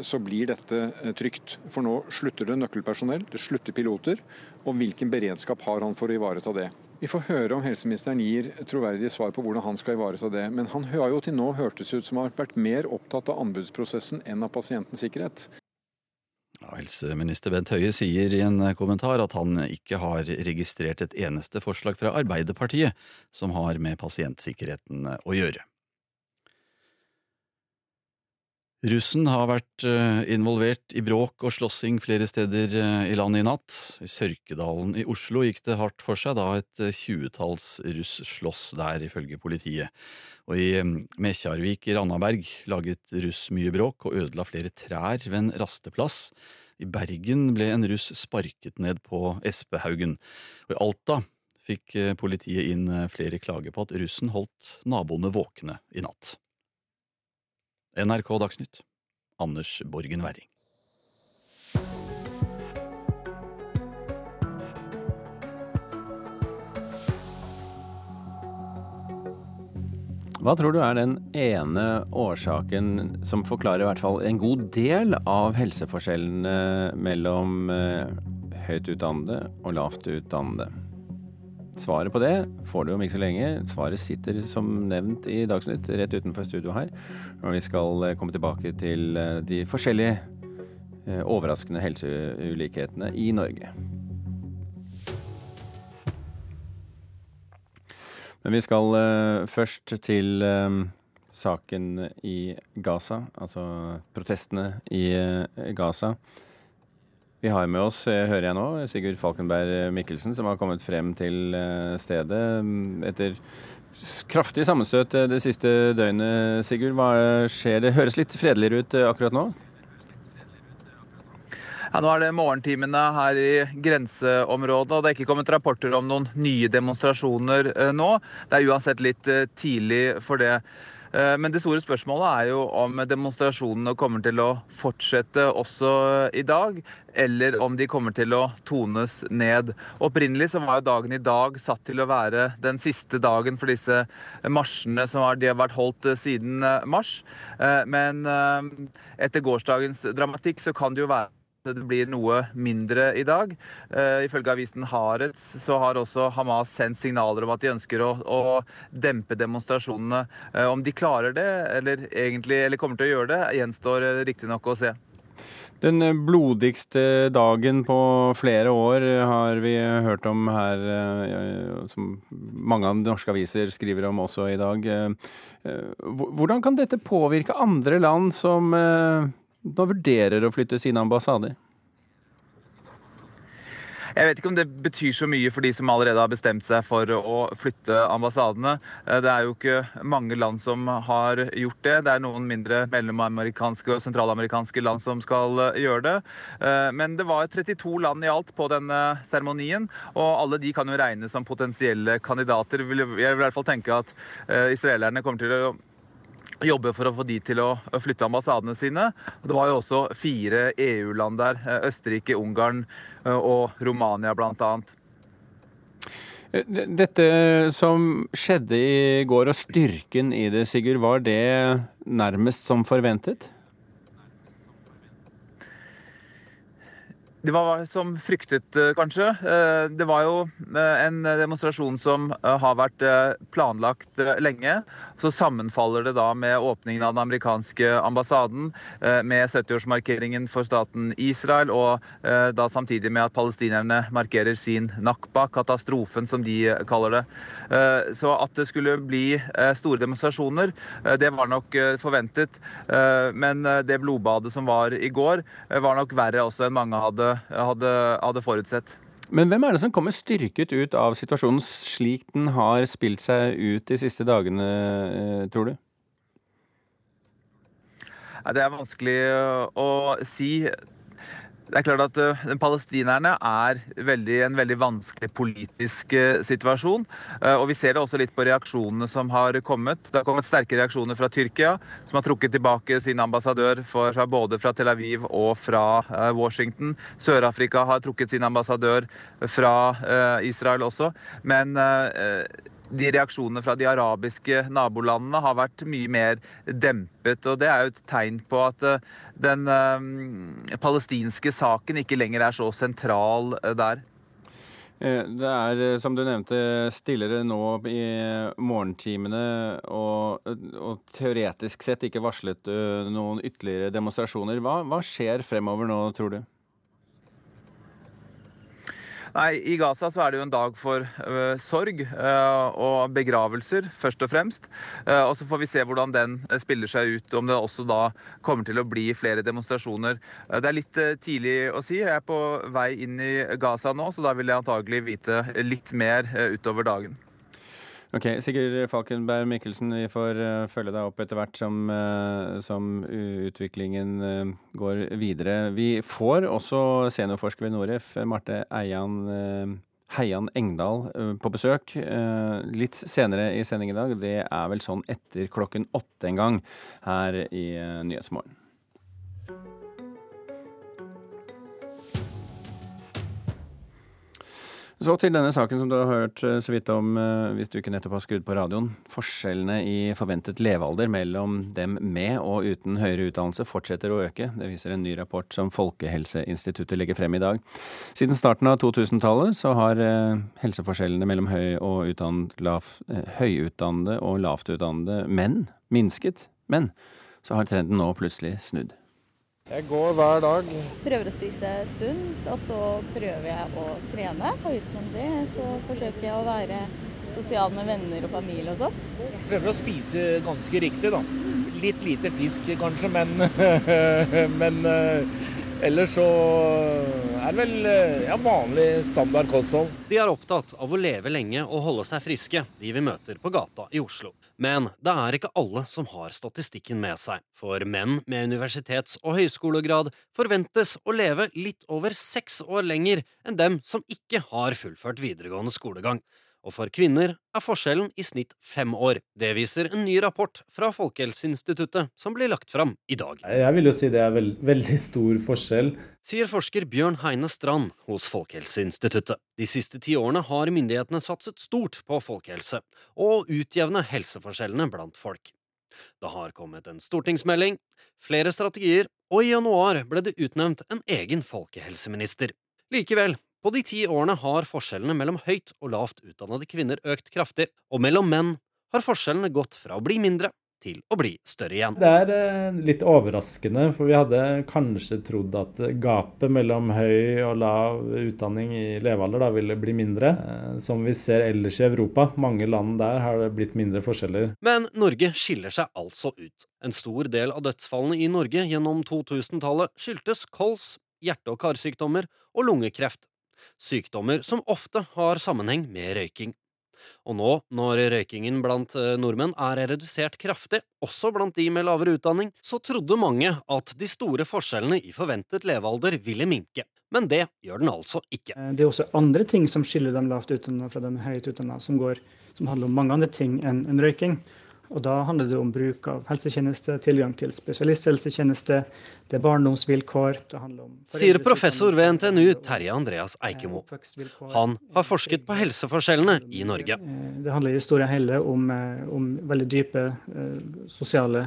så blir dette eh, trygt. For nå slutter det nøkkelpersonell, det slutter piloter. Og hvilken beredskap har han for å ivareta det? Vi får høre om helseministeren gir troverdige svar på hvordan han skal ivareta det. Men han har jo til nå hørtes ut som har vært mer opptatt av anbudsprosessen enn av pasientens sikkerhet. Ja, helseminister Bent Høie sier i en kommentar at han ikke har registrert et eneste forslag fra Arbeiderpartiet som har med pasientsikkerheten å gjøre. Russen har vært eh, involvert i bråk og slåssing flere steder eh, i landet i natt. I Sørkedalen i Oslo gikk det hardt for seg da et eh, tjuetalls russ sloss der, ifølge politiet. Og i Mekjarvik i Randaberg laget russ mye bråk og ødela flere trær ved en rasteplass. I Bergen ble en russ sparket ned på Espehaugen. Og i Alta fikk politiet inn flere klager på at russen holdt naboene våkne i natt. NRK Dagsnytt, Anders Borgen Werring. Hva tror du er den ene årsaken som forklarer i hvert fall en god del av helseforskjellene mellom eh, høyt utdannede og lavt utdannede? Svaret på det får du om ikke så lenge. Svaret sitter som nevnt i Dagsnytt rett utenfor studio her. Og vi skal eh, komme tilbake til eh, de forskjellige overraskende helseulikhetene i Norge. Men vi skal først til saken i Gaza, altså protestene i Gaza. Vi har med oss, hører jeg nå, Sigurd Falkenberg Mikkelsen, som har kommet frem til stedet etter kraftig sammenstøt det siste døgnet. Sigurd, hva skjer? Det høres litt fredeligere ut akkurat nå? Ja, nå er det morgentimene her i grenseområdet, og det er ikke kommet rapporter om noen nye demonstrasjoner eh, nå. Det er uansett litt eh, tidlig for det. Eh, men det store spørsmålet er jo om demonstrasjonene kommer til å fortsette også i dag, eller om de kommer til å tones ned. Opprinnelig så var jo dagen i dag satt til å være den siste dagen for disse marsjene som har, har vært holdt siden mars. Men etter gårsdagens dramatikk så kan det jo være det blir noe mindre i dag. Uh, ifølge avisen Haaretz så har også Hamas sendt signaler om at de ønsker å, å dempe demonstrasjonene. Uh, om de klarer det, eller, egentlig, eller kommer til å gjøre det, gjenstår uh, riktignok å se. Den blodigste dagen på flere år har vi hørt om her, som mange av norske aviser skriver om også i dag. Hvordan kan dette påvirke andre land som da vurderer å flytte sine ambassader? Jeg vet ikke om det betyr så mye for de som allerede har bestemt seg for å flytte ambassadene. Eh, det er jo ikke mange land som har gjort det. Det er noen mindre mellomamerikanske og sentralamerikanske land som skal eh, gjøre det. Eh, men det var 32 land i alt på denne seremonien, og alle de kan jo regnes som potensielle kandidater. Jeg vil i hvert fall tenke at israelerne kommer til å jobbe for å få de til å flytte ambassadene sine. Det var jo også fire EU-land der. Eh, Østerrike, Ungarn eh, og Romania bl.a. Eh, dette som skjedde i går, og styrken i det, Sigurd, var det nærmest som forventet? Det var som fryktet, eh, kanskje. Eh, det var jo eh, en demonstrasjon som har vært planlagt lenge. Så sammenfaller det da med åpningen av den amerikanske ambassaden, med 70-årsmarkeringen for staten Israel, og da samtidig med at palestinerne markerer sin nakba, katastrofen som de kaller det. Så at det skulle bli store demonstrasjoner, det var nok forventet. Men det blodbadet som var i går, var nok verre også enn mange hadde hadde, hadde forutsett. Men hvem er det som kommer styrket ut av situasjonen slik den har spilt seg ut de siste dagene, eh, tror du? Det er vanskelig å si. Det er klart at uh, Palestinerne er veldig, en veldig vanskelig politisk uh, situasjon. Uh, og Vi ser det også litt på reaksjonene som har kommet. Det har kommet sterke reaksjoner fra Tyrkia, som har trukket tilbake sin ambassadør for, både fra Tel Aviv og fra Washington. Sør-Afrika har trukket sin ambassadør fra Israel også. Men de reaksjonene fra de arabiske nabolandene har vært mye mer dempet. og Det er jo et tegn på at eh, den uh, palestinske saken ikke lenger er så sentral uh, der. Det er, som du nevnte, stillere nå i morgentimene, og, og teoretisk sett ikke varslet noen ytterligere demonstrasjoner. Hva, hva skjer fremover nå, tror du? Nei, I Gaza så er det jo en dag for uh, sorg uh, og begravelser, først og fremst. Uh, og Så får vi se hvordan den spiller seg ut, om det også da kommer til å bli flere demonstrasjoner. det er litt tidlig å si. Jeg er på vei inn i Gaza nå, så da vil jeg antagelig vite litt mer utover dagen. Ok, Sigurd Falkenberg Mikkelsen, vi får uh, følge deg opp etter hvert som, uh, som utviklingen uh, går videre. Vi får også seniorforsker ved Noref, Marte Eian Heian Engdahl på besøk litt senere i sending i dag. Det er vel sånn etter klokken åtte en gang her i Nyhetsmorgen. Så til denne saken som du har hørt eh, så vidt om eh, hvis du ikke nettopp har skrudd på radioen. Forskjellene i forventet levealder mellom dem med og uten høyere utdannelse fortsetter å øke. Det viser en ny rapport som Folkehelseinstituttet legger frem i dag. Siden starten av 2000-tallet så har eh, helseforskjellene mellom høy og utdannet, lav, høyutdannede og lavtutdannede menn minsket. Men så har trenden nå plutselig snudd. Jeg går hver dag. Prøver å spise sunt, og så prøver jeg å trene. Og utenom det så forsøker jeg å være sosial med venner og familie og sånt. Prøver å spise ganske riktig, da. Litt lite fisk kanskje, men, men eh, ellers så er det vel eh, ja, vanlig standard kosthold. De er opptatt av å leve lenge og holde seg friske, de vi møter på gata i Oslo. Men det er ikke alle som har statistikken med seg, for menn med universitets- og høyskolegrad forventes å leve litt over seks år lenger enn dem som ikke har fullført videregående skolegang og for kvinner er forskjellen i snitt fem år. Det viser en ny rapport fra Folkehelseinstituttet som blir lagt fram i dag. Jeg vil jo si det er veld veldig stor forskjell. Sier forsker Bjørn Heine Strand hos Folkehelseinstituttet. De siste ti årene har myndighetene satset stort på folkehelse og å utjevne helseforskjellene blant folk. Det har kommet en stortingsmelding, flere strategier, og i januar ble det utnevnt en egen folkehelseminister. Likevel på de ti årene har forskjellene mellom høyt og lavt utdannede kvinner økt kraftig, og mellom menn har forskjellene gått fra å bli mindre til å bli større igjen. Det er eh, litt overraskende, for vi hadde kanskje trodd at gapet mellom høy og lav utdanning i levealder da ville bli mindre. Eh, som vi ser ellers i Europa, mange land der har det blitt mindre forskjeller. Men Norge skiller seg altså ut. En stor del av dødsfallene i Norge gjennom 2000-tallet skyldtes kols, hjerte- og karsykdommer og lungekreft sykdommer som ofte har sammenheng med røyking. Og nå, når røykingen blant eh, nordmenn er redusert kraftig, også blant de med lavere utdanning, så trodde mange at de store forskjellene i forventet levealder ville minke. Men det gjør den altså ikke. Eh, det er også andre ting som skiller den lavt utdanna fra den høyt utdanna, som, som handler om mange andre ting enn en røyking. Og Da handler det om bruk av helsetjeneste, tilgang til spesialisthelsetjeneste, det er barndomsvilkår det handler om Sier professor ved NTNU Terje Andreas Eikemo. Han har forsket på helseforskjellene i Norge. Eh, det handler i store hele om, eh, om veldig dype eh, sosiale,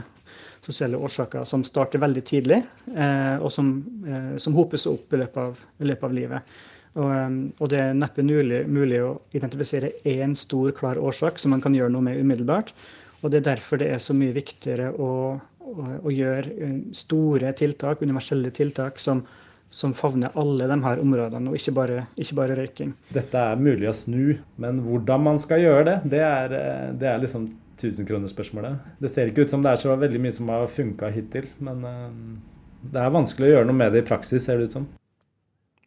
sosiale, årsaker som starter veldig tidlig, og som, som hopes opp i løpet av, i løpet av livet. Og, og, det er neppe mulig, mulig å identifisere én stor, klar årsak som man kan gjøre noe med umiddelbart. Og Det er derfor det er så mye viktigere å, å, å gjøre eh, store tiltak, universelle tiltak, som, som favner alle de her områdene, og ikke bare, ikke bare, røyking. Dette er mulig å snu, men hvordan man skal gjøre det, det er, eh, det er liksom tusenkronerspørsmålet. Det ser ikke ut som det er så veldig mye som har funka hittil, men uh, det er vanskelig å gjøre noe med det i praksis, ser det ut som.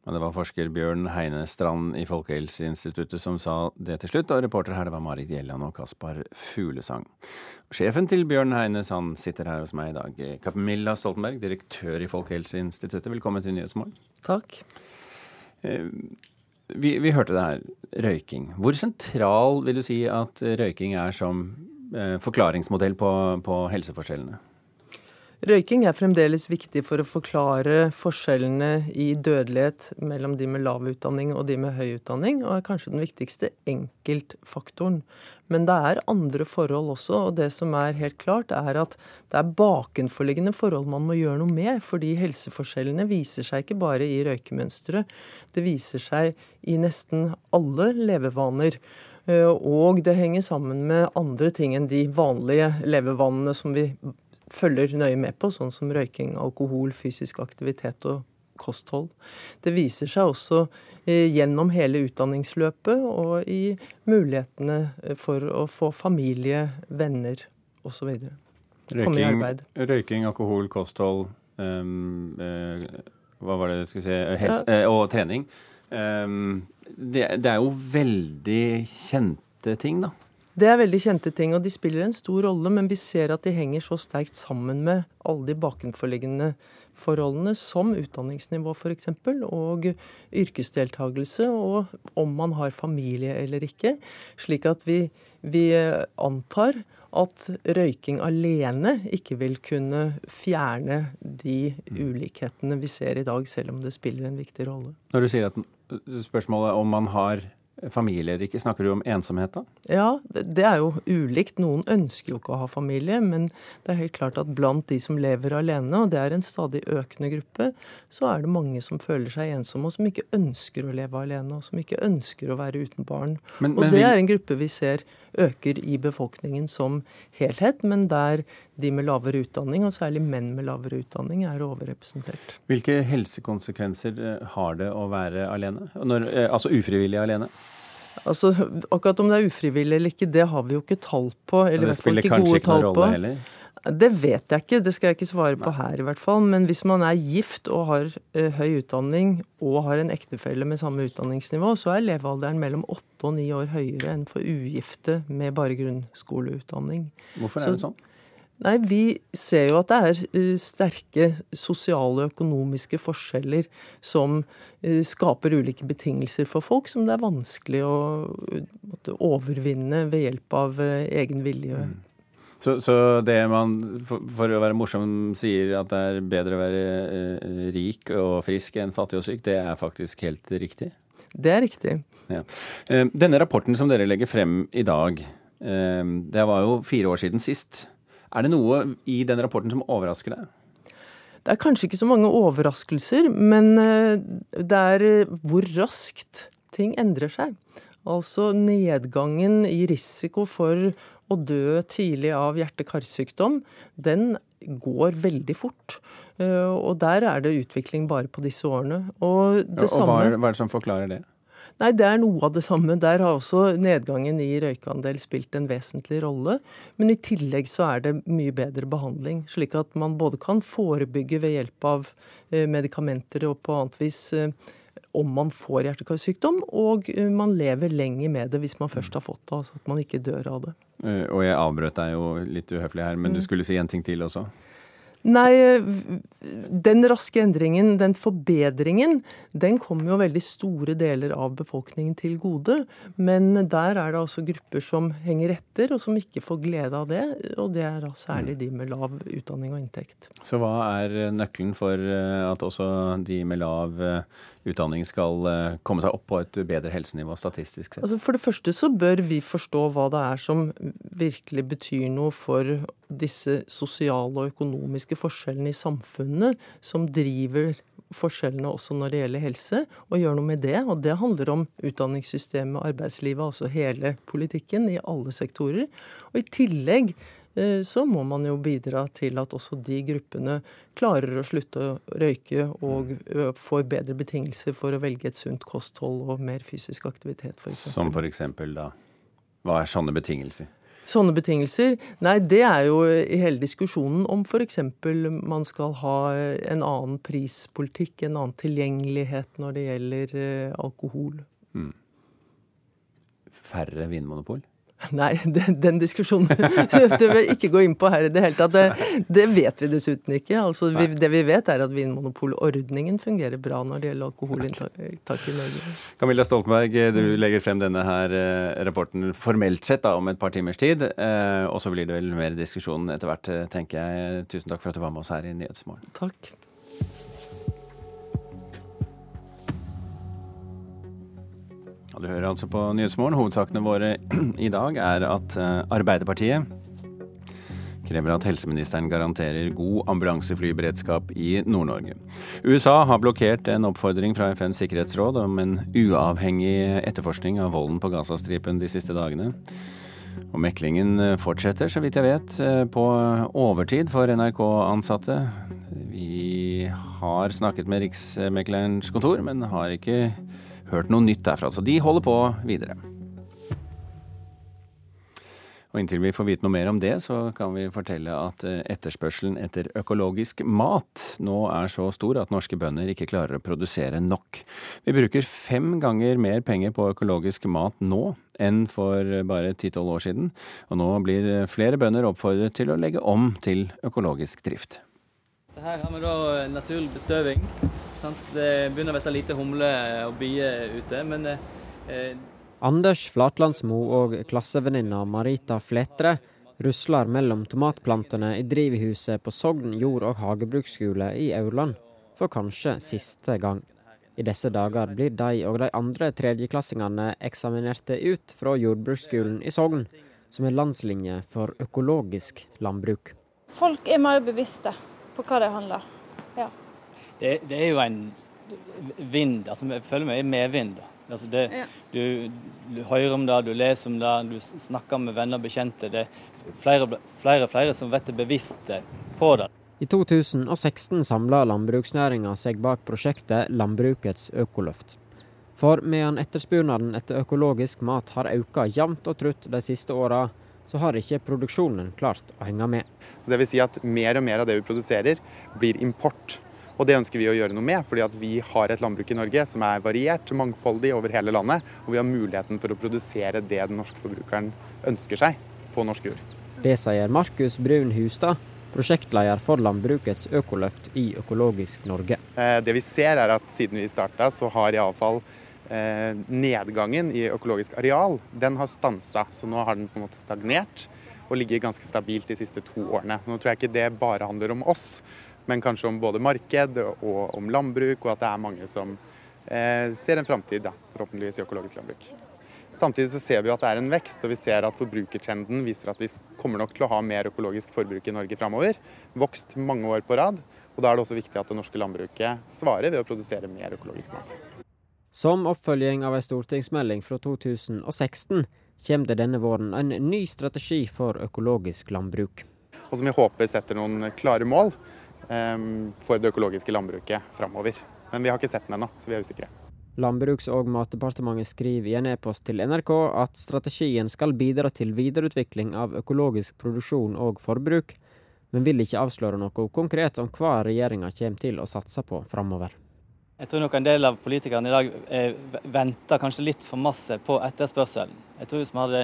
Og det var forsker Bjørn Heine Strand i Folkehelseinstituttet som sa det til slutt, og reporter her det var Marit Gjelland og Kaspar Fuglesang. Sjefen til Bjørn Heine han sitter her hos meg i dag. Camilla Stoltenberg, direktør i Folkehelseinstituttet, velkommen til Nyhetsmorgen. Takk. Eh, vi, vi, hørte det her, røyking. Hvor sentral vil du si at røyking er som eh, forklaringsmodell på, på helseforskjellene? Røyking er fremdeles viktig for å forklare forskjellene i dødelighet mellom de med lav utdanning og de med høy utdanning, og er kanskje den viktigste enkeltfaktoren. Men det er andre forhold også, og det som er helt klart, er at det er bakenforliggende forhold man må gjøre noe med. Fordi helseforskjellene viser seg ikke bare i røykemønsteret, det viser seg i nesten alle levevaner. Eh, og det henger sammen med andre ting enn de vanlige levevanene som vi følger nøye med på, sånn som røyking, alkohol, fysisk aktivitet og kosthold. Det viser seg også eh, gjennom hele utdanningsløpet og i mulighetene eh, for å få familie, venner osv. Komme i arbeid. Røyking, alkohol, kosthold, um, uh, hva var det jeg skulle si, Helse, uh, og trening. Um, det, det er jo veldig kjente ting, da. Det er veldig kjente ting, og de spiller en stor rolle, men vi ser at de henger så sterkt sammen med alle de bakenforliggende forholdene som utdanningsnivå f.eks. og yrkesdeltagelse, og om man har familie eller ikke. Slik at vi, vi antar at røyking alene ikke vil kunne fjerne de ulikhetene vi ser i dag, selv om det spiller en viktig rolle. Når du sier at spørsmålet om man har familie eller ikke, snakker du om ensomhet da? Ja, det er jo ulikt. Noen ønsker jo ikke å ha familie, men det er helt klart at blant de som lever alene, og det er en stadig økende gruppe, så er det mange som føler seg ensomme, og som ikke ønsker å leve alene, og som ikke ønsker å være uten barn. Men, og det er en gruppe vi ser øker i befolkningen som helhet, men der de med lavere utdanning, og særlig menn med lavere utdanning, er overrepresentert. Hvilke helsekonsekvenser eh, har det å være alene? Når, eh, altså ufrivillig alene? Altså, Akkurat om det er ufrivillig eller ikke, det har vi jo ikke tall på. eller spiller hvert fall ikke tall på. Heller. Det vet jeg ikke, det skal jeg ikke svare på her i hvert fall. Men hvis man er gift og har uh, høy utdanning og har en ektefelle med samme utdanningsnivå, så er levealderen mellom åtte og ni år høyere enn for ugifte med bare grunnskoleutdanning. Hvorfor er det sånn? Nei, Vi ser jo at det er uh, sterke sosiale og økonomiske forskjeller som uh, skaper ulike betingelser for folk som det er vanskelig å overvinne ved hjelp av egen vilje. Mm. Så, så, det man, for, for, å være morsom, sier at det er bedre å være eh, rik og frisk enn fattig og syk, det er faktisk helt riktig? Det er riktig. Ja. Eh, denne rapporten som dere legger frem i dag, eh, det var jo fire år siden sist. Er det noe i den rapporten som overrasker deg? Det er kanskje ikke så mange overraskelser, men eh, det er hvor raskt ting endrer seg. Altså nedgangen i risiko for å dø tidlig av hjerte-karsykdom, den går veldig fort. Og der er det utvikling bare på disse årene. Og, det og hva, er, hva er det som forklarer det? Nei, Det er noe av det samme. Der har også nedgangen i røykeandel spilt en vesentlig rolle. Men i tillegg så er det mye bedre behandling. Slik at man både kan forebygge ved hjelp av eh, medikamenter og på annet vis eh, om man får hjerte-karsykdom, og man lever lenger med det hvis man først har fått det. Altså at man ikke dør av det. Eh, og jeg avbrøt deg jo litt uhøflig her, men du mm. skulle si en ting til også? Nei, den raske endringen, den forbedringen, den kommer jo veldig store deler av befolkningen til gode. Men der er det altså grupper som henger etter, og som ikke får glede av det. Og det er da særlig de med lav utdanning og inntekt. Så hva er nøkkelen for eh, at også de med lav eh, utdanning skal eh, komme seg opp på et bedre helsenivå statistisk sett? Altså for det første så bør vi forstå hva det er som virkelig betyr noe for disse sosiale og økonomiske forskjellene i samfunnet, som driver forskjellene også når det gjelder helse, og gjøre noe med det. Og det handler om utdanningssystemet, arbeidslivet, altså hele politikken i alle sektorer. Og i tillegg så må man jo bidra til at også de gruppene klarer å slutte å røyke og mm. får bedre betingelser for å velge et sunt kosthold og mer fysisk aktivitet, f.eks. Som f.eks. da? Hva er sånne betingelser? Sånne betingelser? Nei, det er jo i hele diskusjonen om f.eks. man skal ha en annen prispolitikk, en annen tilgjengelighet når det gjelder alkohol. Mm. Færre vinmonopol? Nei, den, den diskusjonen det vil jeg ikke gå inn på her i det hele tatt. Det, det vet vi dessuten ikke. Altså, vi, det vi vet er at Vinmonopolordningen fungerer bra når det gjelder alkoholinntak i Norge. Camilla Stoltenberg, du legger frem denne her eh, rapporten formelt sett da, om et par timers tid. Eh, og så blir det vel mer diskusjon etter hvert, eh, tenker jeg. Tusen takk for at du var med oss her i Nyhetsmorgen. Takk. Du hører altså på Nyhetsmorgen. Hovedsakene våre i dag er at eh, Arbeiderpartiet krever at helseministeren garanterer god ambulanseflyberedskap i Nord-Norge. USA har blokkert en oppfordring fra FNs sikkerhetsråd om en uavhengig etterforskning av volden på Gazastripen de siste dagene. Og meklingen fortsetter, så vidt jeg vet, eh, på overtid for NRK-ansatte. Vi har snakket med Riksmeklerens kontor, men har ikke hørt noe nytt derfra. Så de holder på videre. Og inntil vi får vite noe mer om det, så kan vi fortelle at eh, etterspørselen etter økologisk mat nå er så stor at norske bønder ikke klarer å produsere nok. Vi bruker fem ganger mer penger på økologisk mat nå enn for bare ti-tolv år siden, og nå blir flere bønder oppfordret til å legge om til økologisk drift. Her har vi da naturlig bestøving. Det begynner å bli lite humle og bier ute. men eh, Anders Flatlandsmo og klassevenninna Marita Fletre rusler mellom tomatplantene i drivhuset på Sogn jord- og hagebruksskole i Aurland for kanskje siste gang. I disse dager blir de og de andre tredjeklassingene eksaminerte ut fra jordbruksskolen i Sogn, som er landslinje for økologisk landbruk. Folk er mer bevisste på hva det handler ja. det, det, er jo en vind, altså jeg føler meg i medvind. Altså det, ja. du, du, hører om det, du leser om det, du snakker med venner og bekjente. Det er flere og flere som blir bevisste på det. I 2016 samla landbruksnæringa seg bak prosjektet Landbrukets økoløft. For medan etterspurnaden etter økologisk mat har økt jevnt og trutt de siste åra, så har ikke produksjonen klart å henge med. Det vil si at mer og mer av det vi produserer, blir import. Og Det ønsker vi å gjøre noe med, fordi at vi har et landbruk i Norge som er variert, mangfoldig over hele landet. Og vi har muligheten for å produsere det den norske forbrukeren ønsker seg på norsk jord. Det sier Markus Brun Hustad, prosjektleder for Landbrukets økoløft i Økologisk Norge. Eh, det vi ser er at siden vi starta, så har iallfall nedgangen i økologisk areal den har stansa. Så nå har den på en måte stagnert og ligger ganske stabilt de siste to årene. Nå tror jeg ikke det bare handler om oss, men kanskje om både marked og om landbruk, og at det er mange som eh, ser en framtid, forhåpentligvis i økologisk landbruk. Samtidig så ser vi at det er en vekst, og vi ser at forbrukertrenden viser at vi kommer nok til å ha mer økologisk forbruk i Norge framover. Vokst mange år på rad. og Da er det også viktig at det norske landbruket svarer ved å produsere mer økologisk mat. Som oppfølging av en stortingsmelding fra 2016 kommer det denne våren en ny strategi for økologisk landbruk. Og som vi håper setter noen klare mål Ehm, for det økologiske landbruket framover. Men vi har ikke sett den ennå, så vi er usikre. Landbruks- og matdepartementet skriver i en e-post til NRK at strategien skal bidra til videreutvikling av økologisk produksjon og forbruk, men vil ikke avsløre noe konkret om hva regjeringa kommer til å satse på framover. Jeg tror nok en del av politikerne i dag eh, venter kanskje litt for masse på etterspørselen. Jeg tror hvis vi hadde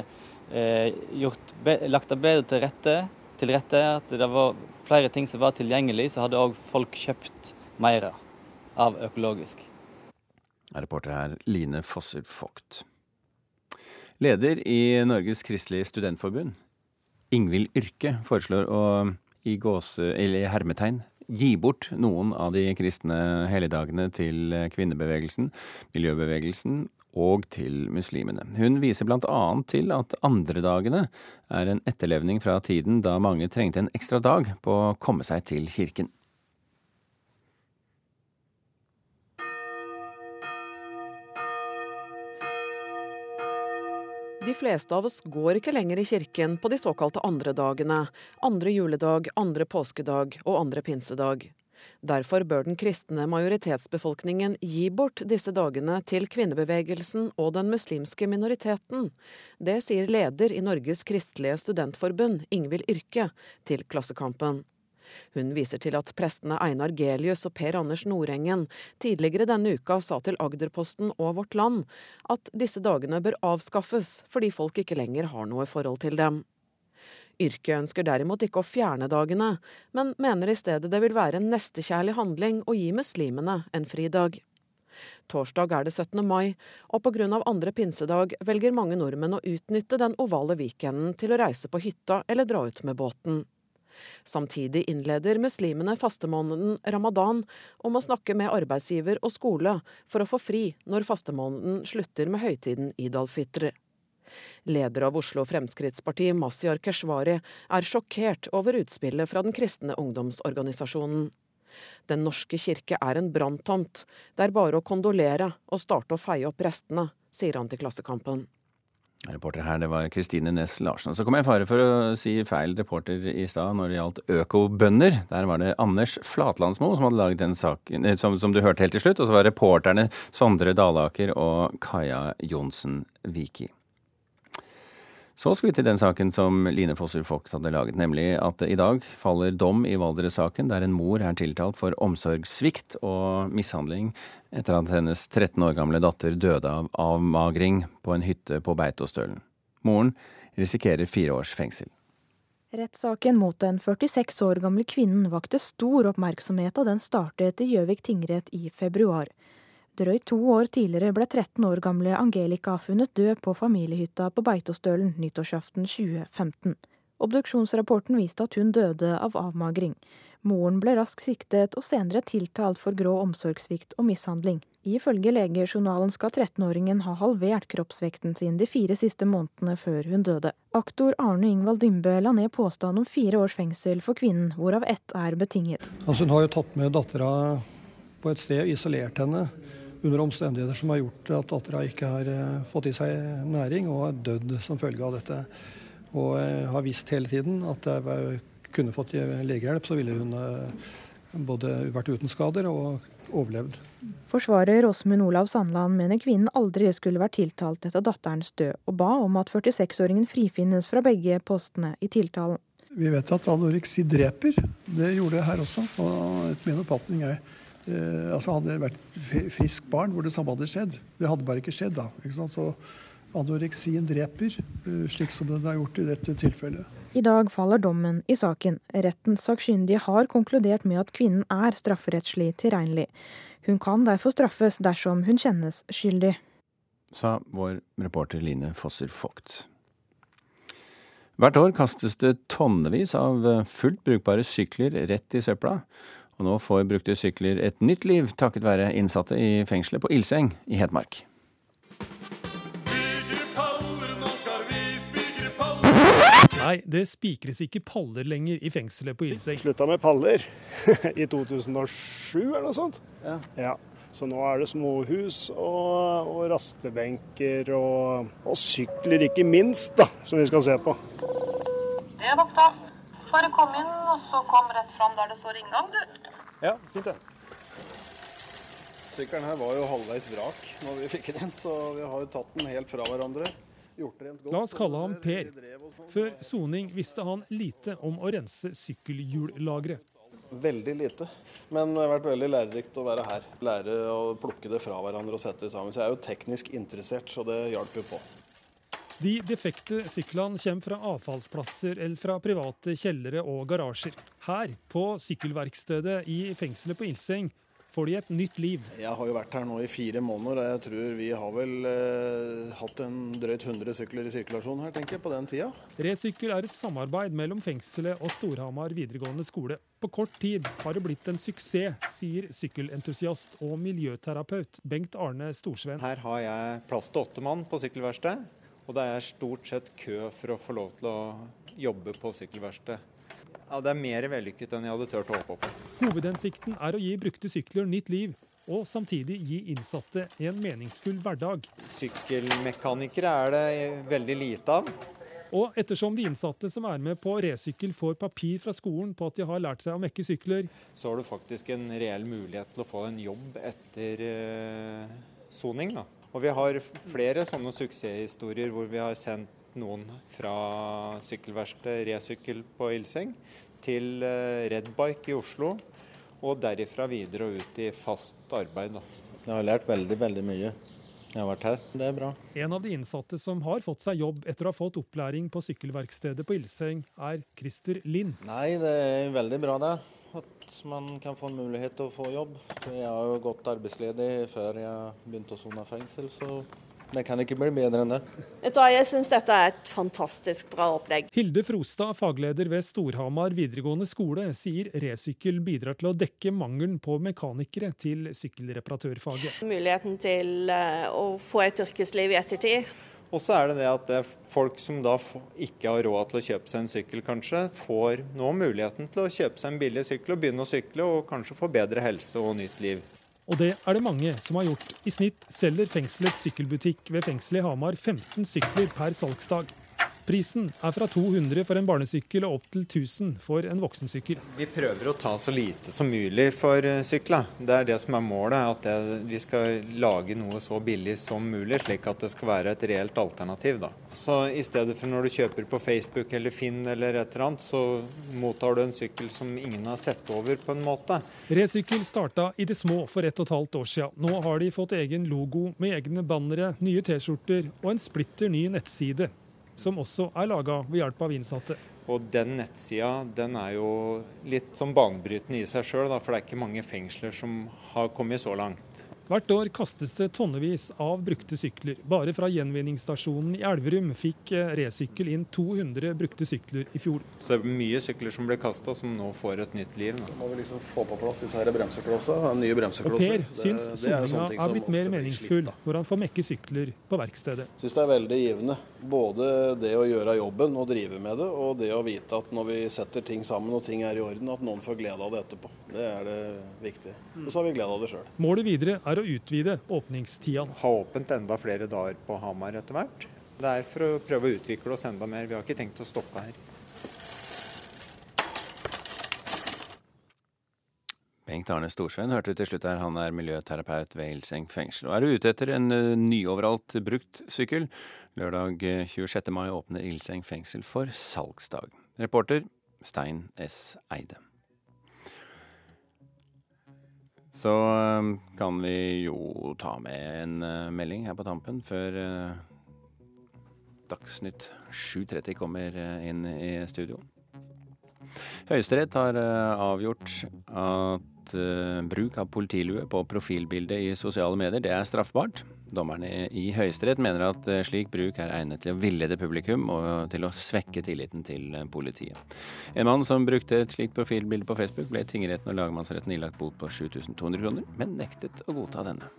eh, gjort, lagt det bedre til rette, til rette, at det var flere ting som var tilgjengelig, så hadde òg folk kjøpt mer av økologisk. Reporter her Line Fosser Vogt. Leder i Norges kristelige studentforbund, Ingvild Yrke, foreslår å i gåse, eller hermetegn gi bort noen av de kristne helligdagene til kvinnebevegelsen, miljøbevegelsen og til muslimene. Hun viser bl.a. til at andredagene er en etterlevning fra tiden da mange trengte en ekstra dag på å komme seg til kirken. De fleste av oss går ikke lenger i kirken på de såkalte andre dagene, andre juledag, andre påskedag og andre pinsedag. Derfor bør den kristne majoritetsbefolkningen gi bort disse dagene til kvinnebevegelsen og den muslimske minoriteten. Det sier leder i Norges kristelige studentforbund, Ingvild Yrke, til Klassekampen. Hun viser til at prestene Einar Gelius og Per Anders Nordengen tidligere denne uka sa til Agderposten og Vårt Land at disse dagene bør avskaffes fordi folk ikke lenger har noe forhold til dem. Yrket ønsker derimot ikke å fjerne dagene, men mener i stedet det vil være en nestekjærlig handling å gi muslimene en fridag. Torsdag er det 17. mai, og av andre pinsedag velger mange nordmenn å utnytte den ovale weekenden til å reise på hytta eller dra ut med båten. Samtidig innleder muslimene fastemåneden ramadan om å snakke med arbeidsgiver og skole for å få fri når fastemåneden slutter med høytiden id al-fitr. Leder av Oslo Fremskrittsparti, Mazyar Keshvari, er sjokkert over utspillet fra den kristne ungdomsorganisasjonen. Den norske kirke er en branntomt. Det er bare å kondolere og starte å feie opp restene, sier han til Klassekampen. Reporter her, det var Kristine Næss Larsen. Så kom jeg i fare for å si feil reporter i stad når det gjaldt økobønder. Der var det Anders Flatlandsmo som hadde laget den saken, eh, som, som, du hørte helt til slutt. Og så var reporterne Sondre Dalaker og Kaja Johnsen Wiki. Så skal vi til den saken som Line Fosser Vogt hadde laget, nemlig at i dag faller dom i Valdres-saken, der en mor er tiltalt for omsorgssvikt og mishandling etter at hennes 13 år gamle datter døde av avmagring på en hytte på Beitostølen. Moren risikerer fire års fengsel. Rettssaken mot den 46 år gamle kvinnen vakte stor oppmerksomhet da den startet i Gjøvik tingrett i februar. Drøyt to år tidligere ble 13 år gamle Angelica funnet død på familiehytta på Beitostølen nyttårsaften 2015. Obduksjonsrapporten viste at hun døde av avmagring. Moren ble raskt siktet og senere tiltalt for grå omsorgssvikt og mishandling. Ifølge legejournalen skal 13-åringen ha halvert kroppsvekten sin de fire siste månedene før hun døde. Aktor Arne Ingvald Dymbe la ned påstand om fire års fengsel for kvinnen, hvorav ett er betinget. Altså, hun har jo tatt med dattera på et sted, isolert henne under omstendigheter som har gjort at dattera ikke har eh, fått i seg næring og er dødd som følge av dette. Og eh, har visst hele tiden at jeg kunne fått legehjelp, så ville hun eh, både vært uten skader og overlevd. Forsvarer Åsmund Olav Sandland mener kvinnen aldri skulle vært tiltalt etter datterens død, og ba om at 46-åringen frifinnes fra begge postene i tiltalen. Vi vet at anoreksi dreper. Det gjorde det her også. Og etter min oppfatning er eh, altså Hadde det vært frisk barn hvor det samme hadde skjedd. Det hadde bare ikke skjedd da. Ikke så anoreksien dreper, eh, slik som den har gjort i dette tilfellet. I dag faller dommen i saken. Rettens sakkyndige har konkludert med at kvinnen er strafferettslig tilregnelig. Hun kan derfor straffes dersom hun kjennes skyldig. Sa vår reporter Line Fosser Vogt. Hvert år kastes det tonnevis av fullt brukbare sykler rett i søpla. Og nå får brukte sykler et nytt liv takket være innsatte i fengselet på Ilseng i Hedmark. Nei, det spikres ikke paller lenger i fengselet på Ilseng. Slutta med paller i 2007 eller noe sånt. Ja. ja. Så nå er det småhus og, og rastebenker og, og, sykler, ikke minst, da, som vi skal se på. Det er nok, da. Bare kom inn, og så kom rett fram der det står inngang, du. Ja, fint det. Sykkelen her var jo halvveis vrak når vi fikk den inn, så vi har jo tatt den helt fra hverandre. La oss kalle ham Per. Før soning visste han lite om å rense sykkelhjullageret. Veldig lite, men det har vært veldig lærerikt å være her. Lære å plukke det fra hverandre og sette det sammen. Så jeg er jo teknisk interessert, så det hjalp jo på. De defekte syklene kommer fra avfallsplasser eller fra private kjellere og garasjer. Her, på sykkelverkstedet i fengselet på Ilseng, får de et nytt liv. Jeg har jo vært her nå i fire måneder, og jeg tror vi har vel eh, hatt en drøyt 100 sykler i sirkulasjon her, tenker jeg, på den tida. Resykkel er et samarbeid mellom fengselet og Storhamar videregående skole. På kort tid har det blitt en suksess, sier sykkelentusiast og miljøterapeut Bengt Arne Storsveen. Her har jeg plass til åtte mann på sykkelverksted, og det er stort sett kø for å få lov til å jobbe på sykkelverksted. Ja, Det er mer vellykket enn jeg hadde turt å håpe på. Hovedhensikten er å gi brukte sykler nytt liv, og samtidig gi innsatte en meningsfull hverdag. Sykkelmekanikere er det veldig lite av. Og ettersom de innsatte som er med på resykkel får papir fra skolen på at de har lært seg å mekke sykler, så har du faktisk en reell mulighet til å få en jobb etter uh, soning. Da. Og vi har flere sånne suksesshistorier hvor vi har sendt noen fra sykkelverkstedet Resykkel på Ilseng til Red Redbike i Oslo, og derifra videre og ut i fast arbeid. Da. Jeg har lært veldig, veldig mye. Jeg har vært her. Det er bra. En av de innsatte som har fått seg jobb etter å ha fått opplæring på sykkelverkstedet på Ilseng, er Christer Lind. Nei, det er veldig bra det. At man kan få en mulighet til å få jobb. Jeg har jo gått arbeidsledig før jeg begynte å sone fengsel, så det kan ikke bli bedre enn det. Vet du hva, Jeg syns dette er et fantastisk bra opplegg. Hilde Frostad, fagleder ved Storhamar videregående skole, sier resykkel bidrar til å dekke mangelen på mekanikere til sykkelreparatørfaget. Muligheten til eh, å få et yrkesliv i ettertid. Og så er det det at det folk som da ikke har råd til å kjøpe seg en sykkel, kanskje, får nå muligheten til å kjøpe seg en billig sykkel og begynne å sykle, og kanskje få bedre helse og nytt liv. Og det er det mange som har gjort. I snitt selger fengselets sykkelbutikk ved fengselet i Hamar 15 sykler per salgsdag. Prisen er fra 200 for en barnesykkel og opp til 1000 for en voksensykkel. Vi prøver å ta så lite som mulig for eh, sykla. Det er det som er målet. At det, vi skal lage noe så billig som mulig, slik at det skal være et reelt alternativ. Da. Så i stedet for når du kjøper på Facebook eller Finn eller et eller annet, så mottar du en sykkel som ingen har sett over på en måte. Resykkel starta i det små for ett og et halvt år siden. Nå har de fått egen logo med egne bannere, nye T-skjorter og en splitter ny nettside som også er laga ved hjelp av innsatte. Og den nettsida den er jo litt som banebrytende i seg sjøl, for det er ikke mange fengsler som har kommet så langt. Hvert år kastes det tonnevis av brukte sykler. Bare fra gjenvinningsstasjonen i Elverum fikk eh, Resykkel inn 200 brukte sykler i fjor. Så det er mye sykler som blir kasta, som nå får et nytt liv. Da må vi liksom få på plass disse her bremseklossene, nye bremseklosser. Og Per syns soninga er blitt mer meningsfull når han får mekke sykler på verkstedet. Syns det er veldig givende. Både det å gjøre jobben og drive med det, og det å vite at når vi setter ting sammen og ting er i orden, at noen får glede av det etterpå. Det er det viktige. Og så har vi glede av det sjøl. Målet videre er å utvide åpningstida. Ha åpent enda flere dager på Hamar etter hvert. Det er for å prøve å utvikle oss enda mer. Vi har ikke tenkt å stoppe her. Bengt Arne Storsveen hørte du til slutt her. Han er miljøterapeut ved Ilseng fengsel. Og er du ute etter en uh, nyoveralt brukt sykkel? Lørdag 26. Eh, mai åpner Ilseng fengsel for salgsdag. Reporter Stein S. Eide. Så uh, kan vi jo ta med en uh, melding her på tampen før Dagsnytt 7.30 kommer inn i studio. Høyesterett har avgjort at bruk av politilue på profilbildet i sosiale medier det er straffbart. Dommerne i Høyesterett mener at uh, slik bruk er egnet til å villede publikum og til å svekke tilliten til uh, politiet. En mann som brukte et slikt profilbilde på Facebook, ble tingretten og lagmannsretten ilagt bot på 7200 kroner, men nektet å godta denne.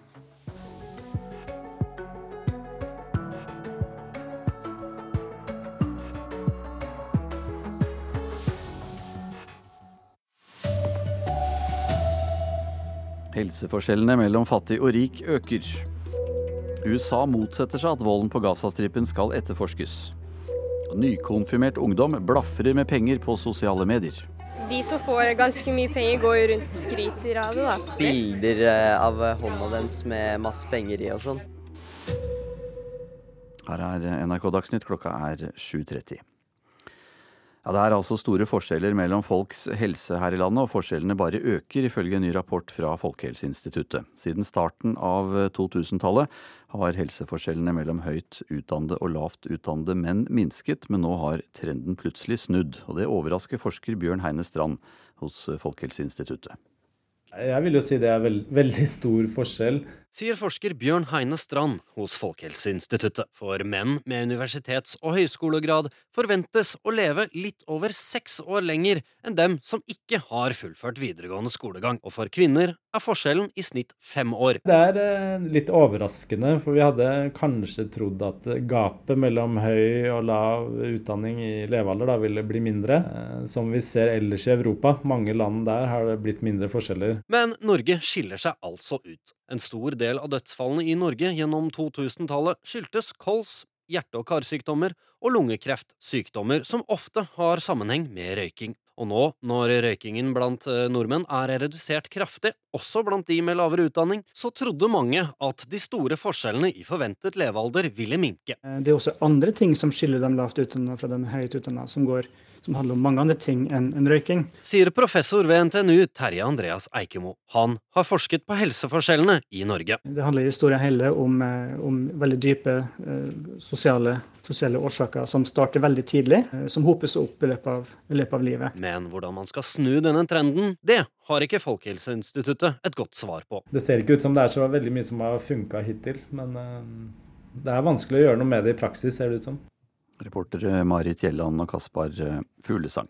Helseforskjellene mellom fattig og rik øker. USA motsetter seg at volden på Gazastripen skal etterforskes. Nykonfirmert ungdom blafrer med penger på sosiale medier. De som får ganske mye penger, går jo rundt og skryter av det. da. Bilder eh, av hånda deres med masse penger i og sånn. Her er NRK Dagsnytt, klokka er 7.30. Ja, Det er altså store forskjeller mellom folks helse her i landet, og forskjellene bare øker, ifølge en ny rapport fra Folkehelseinstituttet. Siden starten av 2000-tallet har helseforskjellene mellom høyt utdannede og lavt utdannede menn minsket, men nå har trenden plutselig snudd. Og det overrasker forsker Bjørn Heine Strand hos Folkehelseinstituttet. Jeg vil jo si det er veld, veldig stor forskjell. Sier forsker Bjørn Heine Strand hos Folkehelseinstituttet. For menn med universitets- og høyskolegrad forventes å leve litt over seks år lenger enn dem som ikke har fullført videregående skolegang. Og for kvinner er forskjellen i snitt fem år. Det er eh, litt overraskende, for vi hadde kanskje trodd at gapet mellom høy og lav utdanning i levealder da ville bli mindre. Eh, som vi ser ellers i Europa, mange land der har det blitt mindre forskjeller. Men Norge skiller seg altså ut. En stor del av dødsfallene i Norge gjennom 2000-tallet skyldtes kols, hjerte- og karsykdommer og lungekreft, sykdommer som ofte har sammenheng med røyking. Og nå, når røykingen blant eh, nordmenn er redusert kraftig, også blant de med lavere utdanning, så trodde mange at de store forskjellene i forventet levealder ville minke. Eh, det er også andre ting som skiller dem lavt utdannede fra dem høyt utdannede, som går som handler om mange andre ting enn en røyking. Sier professor ved NTNU Terje Andreas Eikemo. Han har forsket på helseforskjellene i Norge. Det handler i store hele om, eh, om veldig dype eh, sosiale, sosiale, årsaker som starter veldig tidlig, eh, som hoper seg opp i løpet, av, i løpet av livet. Men hvordan man skal snu denne trenden, det har ikke Folkehelseinstituttet et godt svar på. Det ser ikke ut som det er så veldig mye som har funka hittil, men det er vanskelig å gjøre noe med det i praksis, ser det ut som. Reportere Marit Gjelland og Kaspar eh, Fuglesang.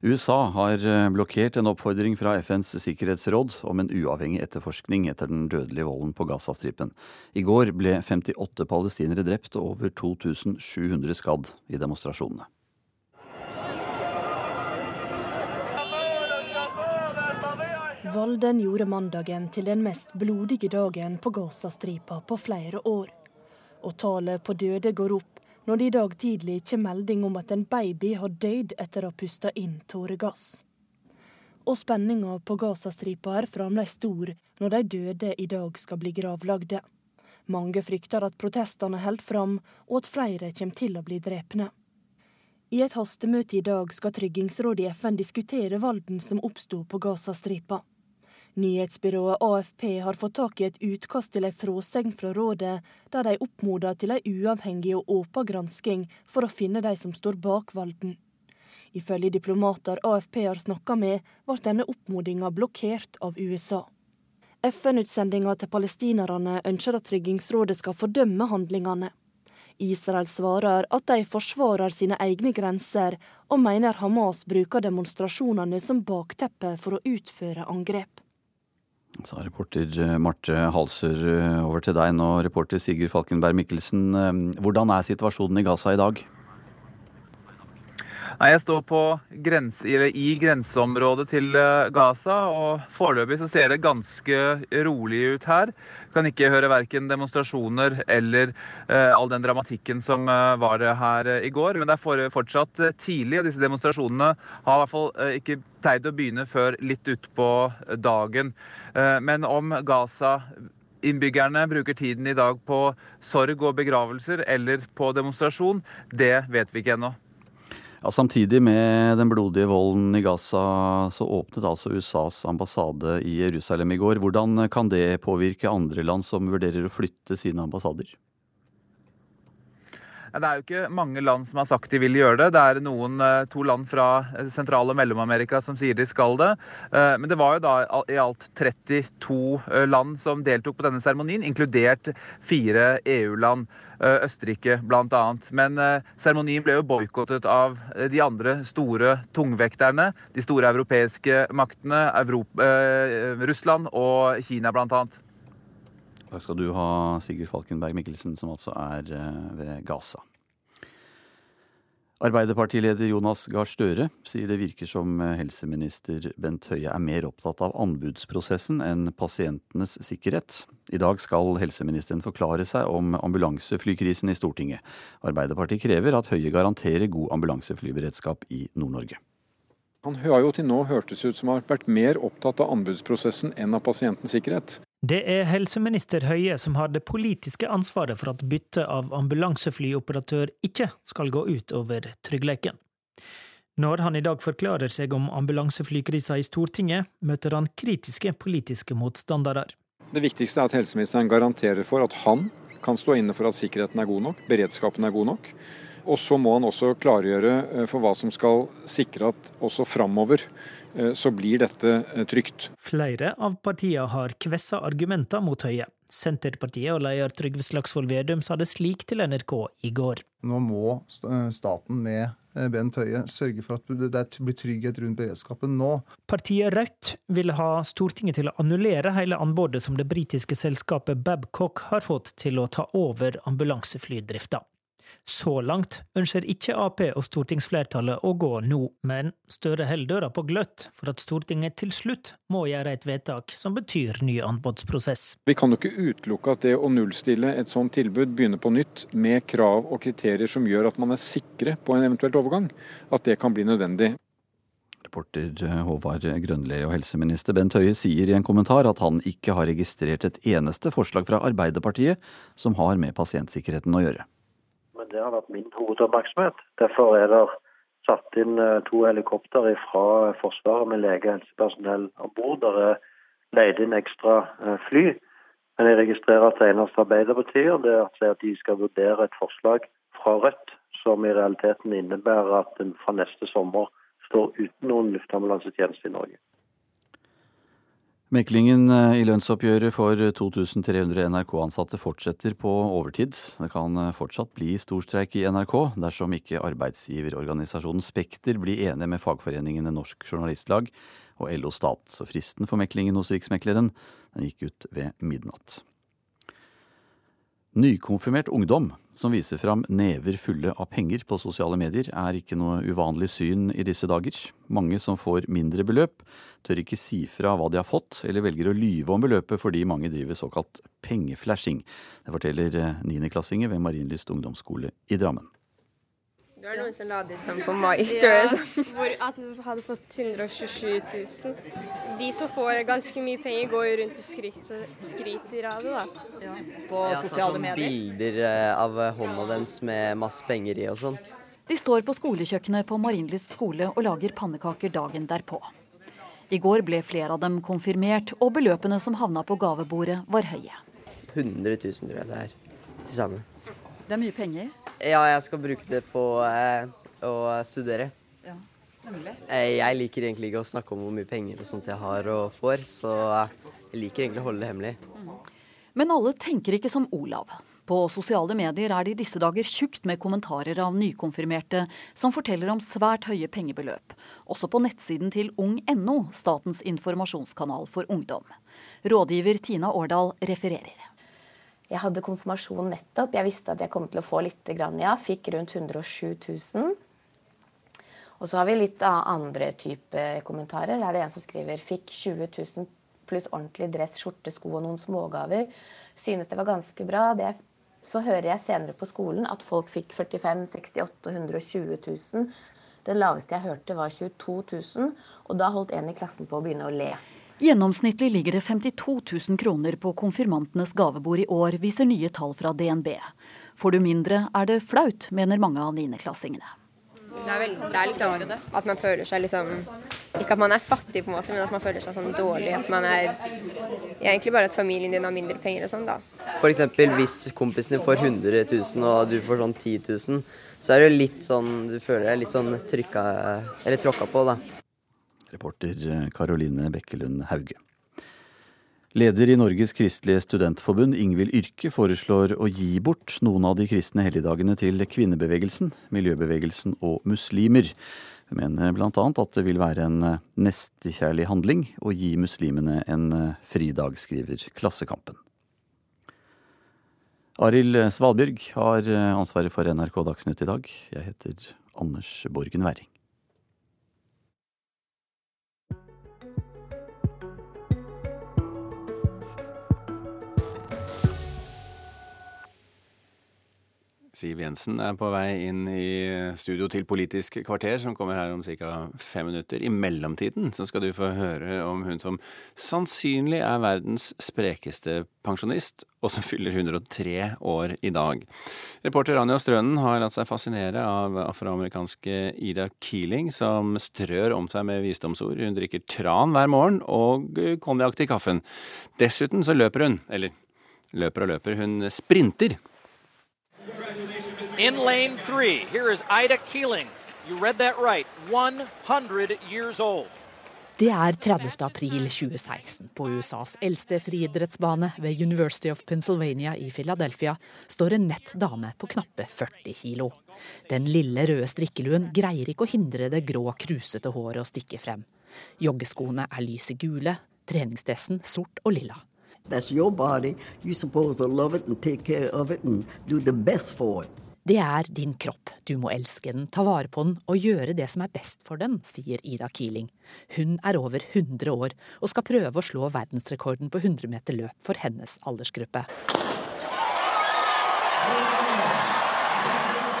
USA har eh, blokkert en oppfordring fra FNs sikkerhetsråd om en uavhengig etterforskning etter den dødelige volden på Gazastripen. I går ble 58 palestinere drept og over 2700 skadd i demonstrasjonene. Volden gjorde mandagen til den mest blodige dagen på Gazastripa på flere år. Og tallet på døde går opp når det i dag tidlig kommer melding om at en baby har dødd etter å ha pusta inn tåregass. Og spenninga på Gazastripa er fremdeles stor når de døde i dag skal bli gravlagde. Mange frykter at protestene holder fram, og at flere kommer til å bli drepne. I et hastemøte i dag skal Tryggingsrådet i FN diskutere volden som oppsto på Gazastripa. Nyhetsbyrået AFP har fått tak i et utkast til ei fråsegn fra rådet, der de oppmoder til ei uavhengig og åpen gransking for å finne de som står bak valden. Ifølge diplomater AFP har snakka med, ble denne oppmodinga blokkert av USA. FN-utsendinga til palestinerne ønsker at Tryggingsrådet skal fordømme handlingene. Israel svarer at de forsvarer sine egne grenser, og mener Hamas bruker demonstrasjonene som bakteppe for å utføre angrep. Sa reporter eh, Marte Halsør eh, over til deg nå, reporter Sigurd Falkenberg Mikkelsen. Eh, hvordan er situasjonen i Gaza i dag? Jeg står på grens, i grenseområdet til Gaza, og foreløpig ser det ganske rolig ut her. Kan ikke høre verken demonstrasjoner eller eh, all den dramatikken som eh, var her eh, i går. Men det er for, fortsatt tidlig, og disse demonstrasjonene har i hvert fall ikke pleid å begynne før litt utpå dagen. men om Gaza innbyggerne bruker tiden i dag på sorg og begravelser eller på demonstrasjon, det vet vi ikke ennå. Ja, samtidig med den blodige volden i Gaza, så åpnet altså USAs ambassade i Jerusalem i går. Hvordan kan det påvirke andre land som vurderer å flytte sine ambassader? Det er jo ikke mange land som har sagt de vil gjøre det. Det er noen, eh, to land fra eh, Sentral- og Mellom-Amerika som sier de skal det. Eh, men det var jo da i alt 32 land som deltok på denne seremonien, inkludert fire EU-land. Østerrike bl.a. Men seremonien ble jo boikottet av de andre store tungvekterne. De store europeiske maktene, Europa, Russland og Kina bl.a. Takk skal du ha, Sigurd Falkenberg Mikkelsen, som altså er ved Gaza. Arbeiderpartileder Jonas Gahr Støre sier det virker som helseminister Bent Høie er mer opptatt av anbudsprosessen enn pasientenes sikkerhet. I dag skal helseministeren forklare seg om ambulanseflykrisen i Stortinget. Arbeiderpartiet krever at Høie garanterer god ambulanseflyberedskap i Nord-Norge. Han har jo til nå hørtes ut som har vært mer opptatt av anbudsprosessen enn av pasientens sikkerhet. Det er helseminister Høie som har det politiske ansvaret for at bytte av ambulanseflyoperatør ikke skal gå ut over tryggheten. Når han i dag forklarer seg om ambulanseflykrisa i Stortinget, møter han kritiske politiske motstandere. Det viktigste er at helseministeren garanterer for at han kan stå inne for at sikkerheten er god nok, beredskapen er god nok. Og så må han også klargjøre eh, for hva som skal sikre at også framover Eh, så blir dette eh, trygt. Flere av partiene har kvessa argumenter mot Høie. Senterpartiet og leder Trygve Slagsvold Vedum sa det slik til NRK i går. Nå må staten med Bent Høie sørge for at det blir trygghet rundt beredskapen nå. Partiet Rødt vil ha Stortinget til å annullere hele anbudet som det britiske selskapet Babcock har fått til å ta over ambulanseflydrifta. Så langt ønsker ikke Ap og stortingsflertallet å gå nå, men Støre holder døra på gløtt for at Stortinget til slutt må gjøre et vedtak som betyr ny anbudsprosess. Vi kan jo ikke utelukke at det å nullstille et sånt tilbud, begynner på nytt med krav og kriterier som gjør at man er sikre på en eventuelt overgang, at det kan bli nødvendig. Reporter Håvard Grønli og helseminister Bent Høie sier i en kommentar at han ikke har registrert et eneste forslag fra Arbeiderpartiet som har med pasientsikkerheten å gjøre det har vært min hovedoppmerksomhet. Derfor er det satt inn eh, to helikopter fra Forsvaret med lege og helsepersonell om bord. Det er leid inn ekstra eh, fly. Men jeg registrerer at det eneste Arbeiderpartiet det er at de skal vurdere et forslag fra Rødt som i realiteten innebærer at en fra neste sommer står uten noen luftambulansetjeneste i Norge. Meklingen eh, i lønnsoppgjøret for 2300 NRK-ansatte fortsetter på overtid. Det kan eh, fortsatt bli storstreik i NRK dersom ikke arbeidsgiverorganisasjonen Spekter blir enig med fagforeningene Norsk Journalistlag og LO Stat. Så fristen for meklingen hos Riksmekleren gikk ut ved midnatt. Nykonfirmert ungdom som viser fram never fulle av penger på sosiale medier, er ikke noe uvanlig syn i disse dager. Mange som får mindre beløp, tør ikke si fra hva de har fått, eller velger å lyve om beløpet fordi mange driver såkalt pengeflashing. Det forteller niendeklassinger ved Marienlyst ungdomsskole i Drammen. Det var noen som la det sammen på My Story. Ja, hvor at vi hadde fått 127 000. De som får ganske mye penger, går jo rundt og skryter, skryter av det, da. Ja, på ja, sosiale sånn medier. Bilder eh, av hånda deres med masse penger i og sånn. De står på skolekjøkkenet på Marienlyst skole og lager pannekaker dagen derpå. I går ble flere av dem konfirmert, og beløpene som havna på gavebordet, var høye. 100 000 tror jeg det er til sammen. Det er mye penger? Ja, jeg skal bruke det på eh, å studere. Ja. nemlig. Jeg liker egentlig ikke å snakke om hvor mye penger og sånt jeg har og får, så jeg liker egentlig å holde det hemmelig. Men alle tenker ikke som Olav. På sosiale medier er det i disse dager tjukt med kommentarer av nykonfirmerte som forteller om svært høye pengebeløp. Også på nettsiden til ung.no, statens informasjonskanal for ungdom. Rådgiver Tina Årdal refererer. Jeg hadde konfirmasjon nettopp. Jeg visste at jeg kom til å få litt, grann, ja. Fikk rundt 107 000. Og så har vi litt av andre type kommentarer. Her er det en som skriver fikk 20 000 pluss ordentlig dress, skjorte, sko og noen smågaver. Synes det var ganske bra. Det, så hører jeg senere på skolen at folk fikk 45 68 og 120 000. Det laveste jeg hørte var 22 000, og da holdt en i klassen på å begynne å le. Gjennomsnittlig ligger det 52 000 kroner på konfirmantenes gavebord i år, viser nye tall fra DNB. Får du mindre, er det flaut, mener mange av niendeklassingene. Det er, vel, det er liksom at man føler seg liksom Ikke at man er fattig, på en måte, men at man føler seg sånn dårlig. At man er Egentlig bare at familien din har mindre penger og sånn, da. F.eks. hvis kompisen din får 100 000 og du får sånn 10 000, så er det jo litt sånn Du føler deg litt sånn trykka Eller tråkka på, da. Reporter Karoline Bekkelund Hauge. Leder i Norges kristelige studentforbund, Ingvild Yrke, foreslår å gi bort noen av de kristne helligdagene til kvinnebevegelsen, miljøbevegelsen og muslimer. Hun mener bl.a. at det vil være en nestekjærlig handling å gi muslimene en fridag, skriver Klassekampen. Arild Svalbjørg har ansvaret for NRK Dagsnytt i dag. Jeg heter Anders Borgen Werring. Siv Jensen er på vei inn i studio til Politisk kvarter, som kommer her om ca. fem minutter. I mellomtiden så skal du få høre om hun som sannsynlig er verdens sprekeste pensjonist, og som fyller 103 år i dag. Reporter Anja Strønen har latt seg fascinere av afroamerikanske Ida Keeling, som strør om seg med visdomsord. Hun drikker tran hver morgen og konjakk til kaffen. Dessuten så løper hun, eller løper og løper, hun sprinter. In lane three, here is Ida Keeling. You read that right. 100 years old. Det er 30. april 2016. På USAs eldste friidrettsbane ved University of Pennsylvania i Philadelphia står en nett dame på knappe 40 kilo. Den lille røde strikkeluen greier ikke å hindre det grå, krusete håret å stikke frem. Joggeskoene er lyse gule, treningsdressen sort og lilla. That's your body. You're supposed to love it and take care of it and do the best for it. Det er din kropp, du må elske den, ta vare på den og gjøre det som er best for den, sier Ida Keeling. Hun er over 100 år og skal prøve å slå verdensrekorden på 100 meter løp for hennes aldersgruppe.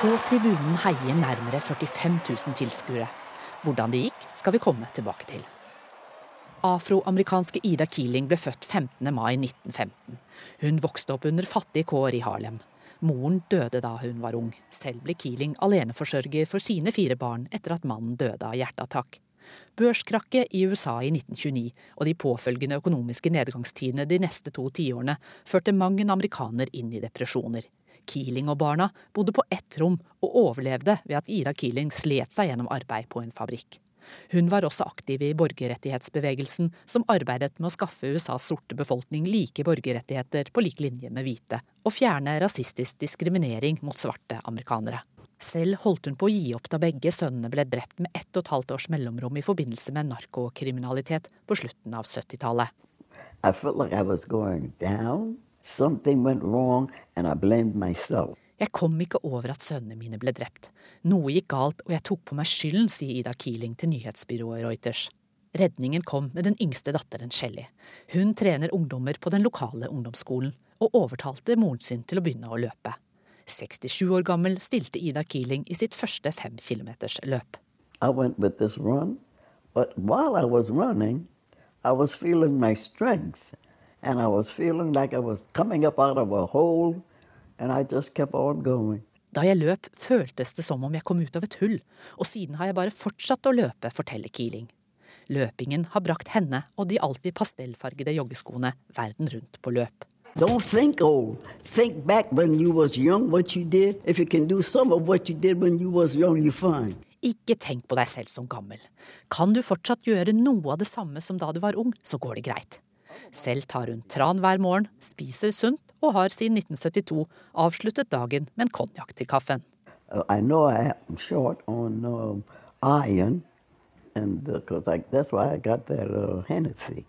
På tribunen heier nærmere 45 000 tilskuere. Hvordan det gikk, skal vi komme tilbake til. Afroamerikanske Ida Keeling ble født 15. mai 1915. Hun vokste opp under fattige kår i Harlem. Moren døde da hun var ung. Selv ble Keeling aleneforsørger for sine fire barn etter at mannen døde av hjerteattakk. Børskrakket i USA i 1929 og de påfølgende økonomiske nedgangstidene de neste to tiårene førte mang en amerikaner inn i depresjoner. Keeling og barna bodde på ett rom og overlevde ved at Ida Keeling slet seg gjennom arbeid på en fabrikk. Hun var også aktiv i borgerrettighetsbevegelsen, som arbeidet med å skaffe USAs sorte befolkning like borgerrettigheter på lik linje med hvite, og fjerne rasistisk diskriminering mot svarte amerikanere. Selv holdt hun på å gi opp da begge sønnene ble drept med ett og et halvt års mellomrom i forbindelse med narkokriminalitet på slutten av 70-tallet. I felt like I was going down. Something went wrong, and I blamed myself. Jeg kom ikke over at sønnene mine ble drept. Noe gikk galt, og jeg tok på meg skylden, sier Ida Keeling til nyhetsbyrået Reuters. Redningen kom med den yngste datteren Shelly. Hun trener ungdommer på den lokale ungdomsskolen, og overtalte moren sin til å begynne å løpe. 67 år gammel stilte Ida Keeling i sitt første fem kilometers løp. I went with this run, but while I was running, I was feeling my strength, and I was feeling like I was coming up out of a hole, Da jeg løp, føltes det som om jeg kom ut av et hull, og siden har jeg bare fortsatt å løpe, forteller Keeling. Løpingen har brakt henne og de alltid pastellfargede joggeskoene verden rundt på løp. Don't think old. Think back when you was young, what you did. If you can do some of what you did when you was young, you're fine. Ikke tenk på deg selv som gammel. Kan du fortsatt gjøre noe av det samme som da du var ung, så går det greit. Selv tar hun tran hver morgen, spiser sunt og har siden 1972 avsluttet dagen med en konjakk til kaffen. Uh, I know I am short on um, iron, and because I, that's why I got that uh, Hennessy.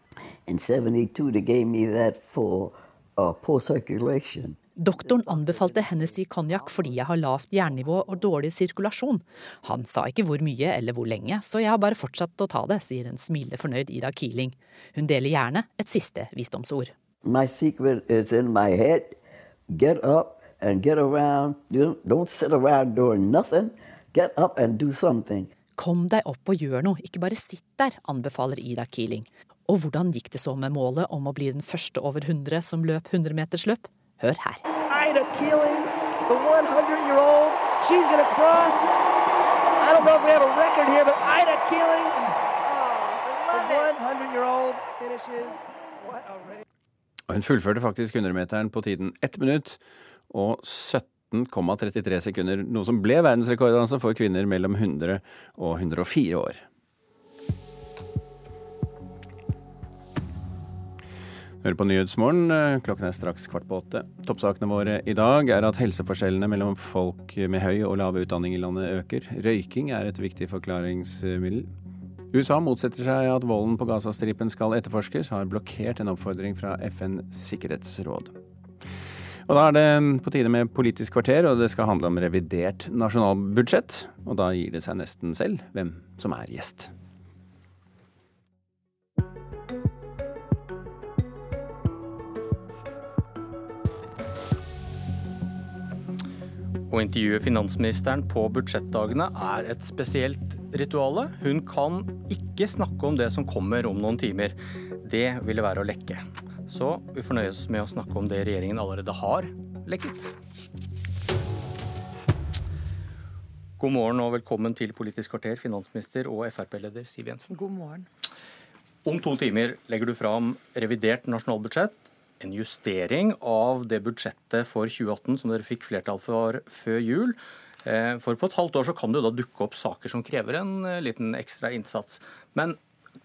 In '72, they gave me that for uh, poor circulation. Doktoren anbefalte Hennessy konjakk fordi jeg har lavt jernnivå og dårlig sirkulasjon. Han sa ikke hvor mye eller hvor lenge, så jeg har bare fortsatt å ta det, sier en smilende fornøyd Ida Keeling. Hun deler gjerne et siste visdomsord. My secret is in my head. Get up and get around. Don't sit around doing nothing. Get up and do something. Kom deg opp og gjør noe, ikke bare sitt der, anbefaler Ida Keeling. Og hvordan gikk det så med målet om å bli den første over 100 som løp 100-metersløp? Hør her. Ida Keeling, the 100-year-old, she's gonna to cross. I don't know if we have a record here, but Ida Keeling, oh, the 100-year-old finishes. What a race. Hun fullførte faktisk 100-meteren på tiden 1 minutt og 17,33 sekunder, noe som ble verdensrekord altså for kvinner mellom 100 og 104 år. Hører på Nyhetsmorgen. Klokken er straks kvart på åtte. Toppsakene våre i dag er at helseforskjellene mellom folk med høy og lav utdanning i landet øker. Røyking er et viktig forklaringsmiddel. USA motsetter seg at volden på Gazastripen skal etterforskes, har blokkert en oppfordring fra FNs sikkerhetsråd. Og Da er det på tide med Politisk kvarter, og det skal handle om revidert nasjonalbudsjett. Og da gir det seg nesten selv hvem som er gjest. Å intervjue finansministeren på budsjettdagene er et spesielt rituale. Hun kan ikke snakke om det som kommer om noen timer. Det ville være å lekke. Så vi fornøyes med å snakke om det regjeringen allerede har lekket. God morgen og velkommen til Politisk kvarter, finansminister og Frp-leder Siv Jensen. God morgen. Om to timer legger du fram revidert nasjonalbudsjett en justering av det budsjettet for 2018 som dere fikk flertall for før jul. Eh, for på et halvt år så kan det jo da dukke opp saker som krever en eh, liten ekstra innsats. Men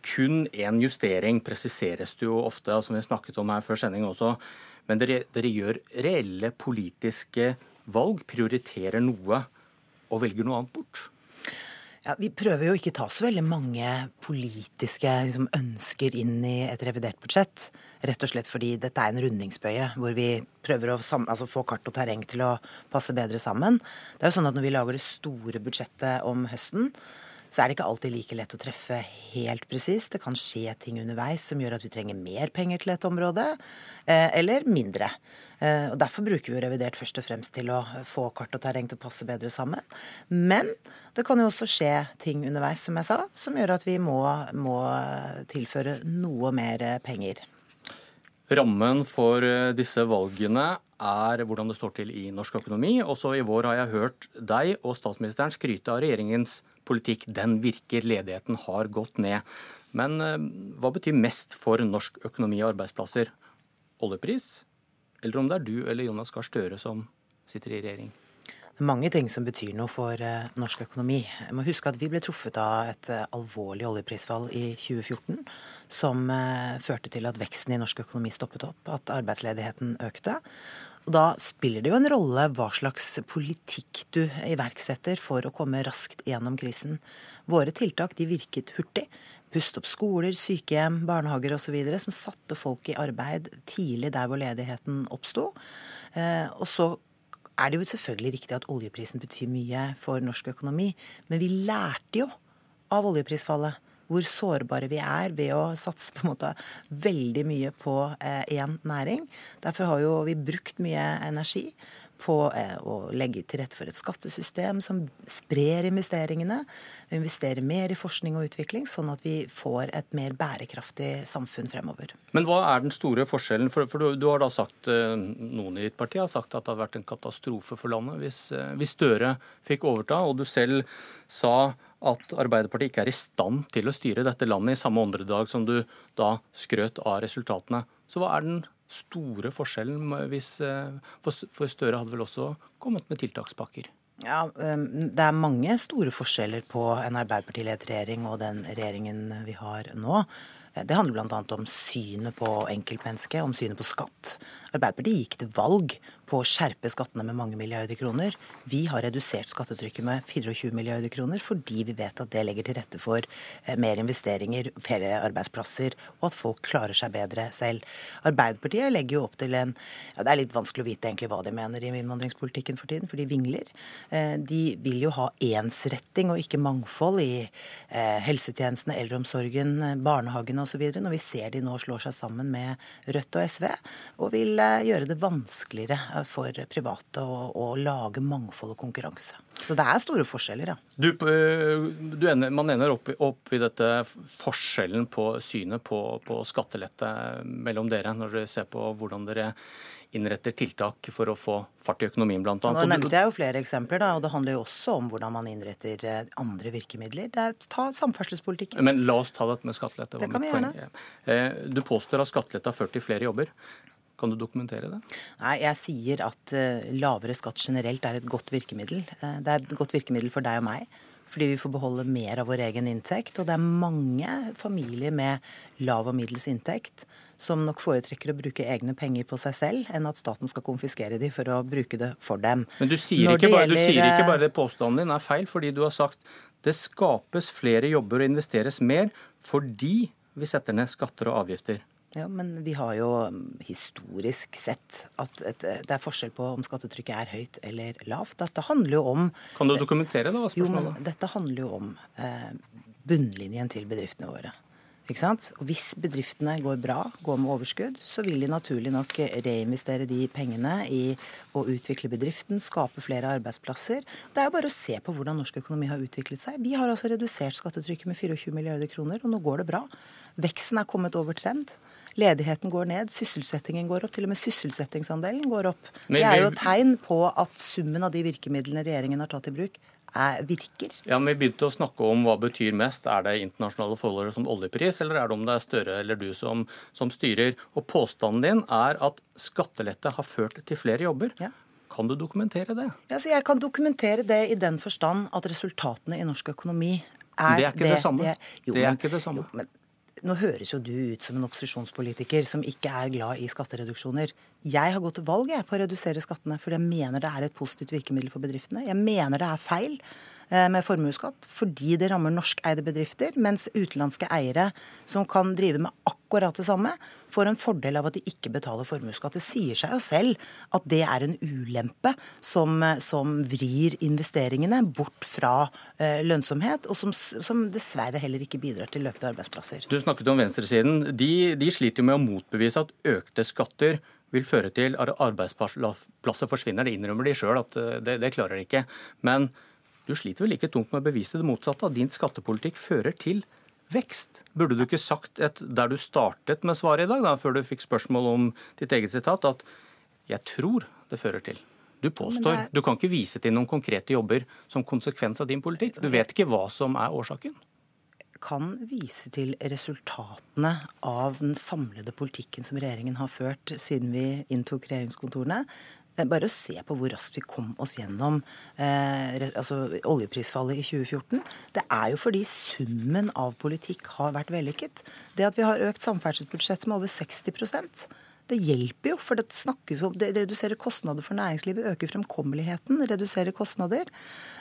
kun én justering presiseres det jo ofte, som vi snakket om her før sending også. Men dere, dere gjør reelle politiske valg, prioriterer noe og velger noe annet bort. Ja, Vi prøver jo ikke ta så veldig mange politiske liksom, ønsker inn i et revidert budsjett. Rett og slett fordi dette er en rundingsbøye hvor vi prøver å altså, få kart og terreng til å passe bedre sammen. Det er jo sånn at Når vi lager det store budsjettet om høsten, så er det ikke alltid like lett å treffe helt presist. Det kan skje ting underveis som gjør at vi trenger mer penger til et område, eh, eller mindre. Eh, og Derfor bruker vi jo revidert først og fremst til å få kart og terreng til å passe bedre sammen. Men det kan jo også skje ting underveis, som jeg sa, som gjør at vi må, må tilføre noe mer penger. Rammen for eh, disse valgene er hvordan det står til i norsk økonomi. Også i vår har jeg hørt deg og statsministeren skryte av regjeringens politikk. Den virker, ledigheten har gått ned. Men eh, hva betyr mest for norsk økonomi og arbeidsplasser? Oljepris, eller om det er du eller Jonas Gahr Støre som sitter i regjering? Det er mange ting som betyr noe for uh, norsk økonomi. Jeg må huske at Vi ble truffet av et alvorlig oljeprisfall i 2014, som uh, førte til at veksten i norsk økonomi stoppet opp, at arbeidsledigheten økte. Og Da spiller det jo en rolle hva slags politikk du iverksetter for å komme raskt gjennom krisen. Våre tiltak de virket hurtig puste opp skoler, sykehjem, barnehager osv. som satte folk i arbeid tidlig der hvor ledigheten oppsto. Eh, og så er det jo selvfølgelig riktig at oljeprisen betyr mye for norsk økonomi, men vi lærte jo av oljeprisfallet hvor sårbare vi er ved å satse på en måte veldig mye på én eh, næring. Derfor har jo vi brukt mye energi på eh, å legge til rette for et skattesystem som sprer investeringene. Investere mer i forskning og utvikling, sånn at vi får et mer bærekraftig samfunn fremover. Men hva er den store forskjellen? For, for du, du, har da sagt, eh, Noen i ditt parti har sagt at det hadde vært en katastrofe for landet hvis, eh, hvis Støre fikk overta, og du selv sa at Arbeiderpartiet ikke er i stand til å styre dette landet i samme åndedrag som du da skrøt av resultatene. Så hva er den store forskjellen hvis For Støre hadde vel også kommet med tiltakspakker? Ja, Det er mange store forskjeller på en Arbeiderpartiledet regjering og den regjeringen vi har nå. Det handler bl.a. om synet på enkeltmennesket, om synet på skatt. Arbeiderpartiet gikk til valg på å skjerpe skattene med mange milliarder kroner. Vi har redusert skattetrykket med 24 milliarder kroner fordi vi vet at det legger til rette for eh, mer investeringer, flere arbeidsplasser, og at folk klarer seg bedre selv. Arbeiderpartiet legger jo opp til en ja, Det er litt vanskelig å vite egentlig hva de mener i innvandringspolitikken for tiden, for de vingler. Eh, de vil jo ha ensretting og ikke mangfold i eh, helsetjenestene, eldreomsorgen, barnehagene osv. Når vi ser de nå slår seg sammen med Rødt og SV, og vil gjøre det vanskeligere for private å, å lage mangfold og konkurranse. Så det er store forskjeller, ja. Du, eh, du ender, man ender opp, opp, i dette forskjellen på synet på, på skattelette mellom dere, når dere ser på hvordan dere innretter tiltak for å få fart i økonomien, bl.a. Nå nevnte jeg jo flere eksempler, da, og det handler jo også om hvordan man innretter eh, andre virkemidler. Det er, ta samferdselspolitikken. Men la oss ta dette med skattelette. Det kan vi gjerne. Eh, du påstår at skattelette har ført til flere jobber. Kan du dokumentere det? Nei, Jeg sier at uh, lavere skatt generelt er et godt virkemiddel. Uh, det er et godt virkemiddel for deg og meg. Fordi vi får beholde mer av vår egen inntekt. Og det er mange familier med lav og middels inntekt som nok foretrekker å bruke egne penger på seg selv, enn at staten skal konfiskere de for å bruke det for dem. Men du sier, ikke, bare, gjelder, du sier ikke bare det påstanden din er feil, fordi du har sagt det skapes flere jobber og investeres mer fordi vi setter ned skatter og avgifter. Ja, men vi har jo um, historisk sett at det er forskjell på om skattetrykket er høyt eller lavt. Dette handler jo om Kan du dokumentere det? Jo, men dette handler jo om eh, bunnlinjen til bedriftene våre. Ikke sant? Og hvis bedriftene går bra, går med overskudd, så vil de naturlig nok reinvestere de pengene i å utvikle bedriften, skape flere arbeidsplasser. Det er jo bare å se på hvordan norsk økonomi har utviklet seg. Vi har altså redusert skattetrykket med 24 milliarder kroner, og nå går det bra. Veksten er kommet over trend. Ledigheten går ned, sysselsettingen går opp, til og med sysselsettingsandelen går opp. Det er jo tegn på at summen av de virkemidlene regjeringen har tatt i bruk, er, virker. Ja, men Vi begynte å snakke om hva betyr mest. Er det internasjonale forhold som oljepris, eller er det om det er Støre eller du som, som styrer? Og Påstanden din er at skattelette har ført til flere jobber. Ja. Kan du dokumentere det? Ja, jeg kan dokumentere det i den forstand at resultatene i norsk økonomi er det er ikke det, det samme. Det, jo, det er men, ikke det samme. Jo, men nå høres jo du ut som en opposisjonspolitiker som ikke er glad i skattereduksjoner. Jeg har gått til valg på å redusere skattene, fordi jeg mener det er et positivt virkemiddel for bedriftene. Jeg mener det er feil med formuesskatt fordi det rammer norskeide bedrifter, mens utenlandske eiere som kan drive med akkurat det samme, får en fordel av at de ikke betaler formuesskatt. Det sier seg jo selv at det er en ulempe som, som vrir investeringene bort fra eh, lønnsomhet, og som, som, dessverre heller ikke bidrar til økte arbeidsplasser. Du snakket om venstresiden. De, de sliter jo med å motbevise at økte skatter vil føre til at arbeidsplasser forsvinner. Det innrømmer de sjøl at eh, det, det klarer de ikke. Men du sliter vel like tungt med å bevise det motsatte, at din skattepolitikk fører til vekst. Burde du ikke sagt et, der du startet med svaret i dag, da, før du fikk spørsmål om ditt eget sitat, at 'jeg tror det fører til'? Du påstår. Er... Du kan ikke vise til noen konkrete jobber som konsekvens av din politikk. Du vet ikke hva som er årsaken. Kan vise til resultatene av den samlede politikken som regjeringen har ført siden vi inntok regjeringskontorene. Bare å se på hvor raskt vi kom oss gjennom eh, altså oljeprisfallet i 2014. Det er jo fordi summen av politikk har vært vellykket. Det at vi har økt samferdselsbudsjettet med over 60 det hjelper jo, for det snakkes om det reduserer kostnader for næringslivet, øker fremkommeligheten, reduserer kostnader.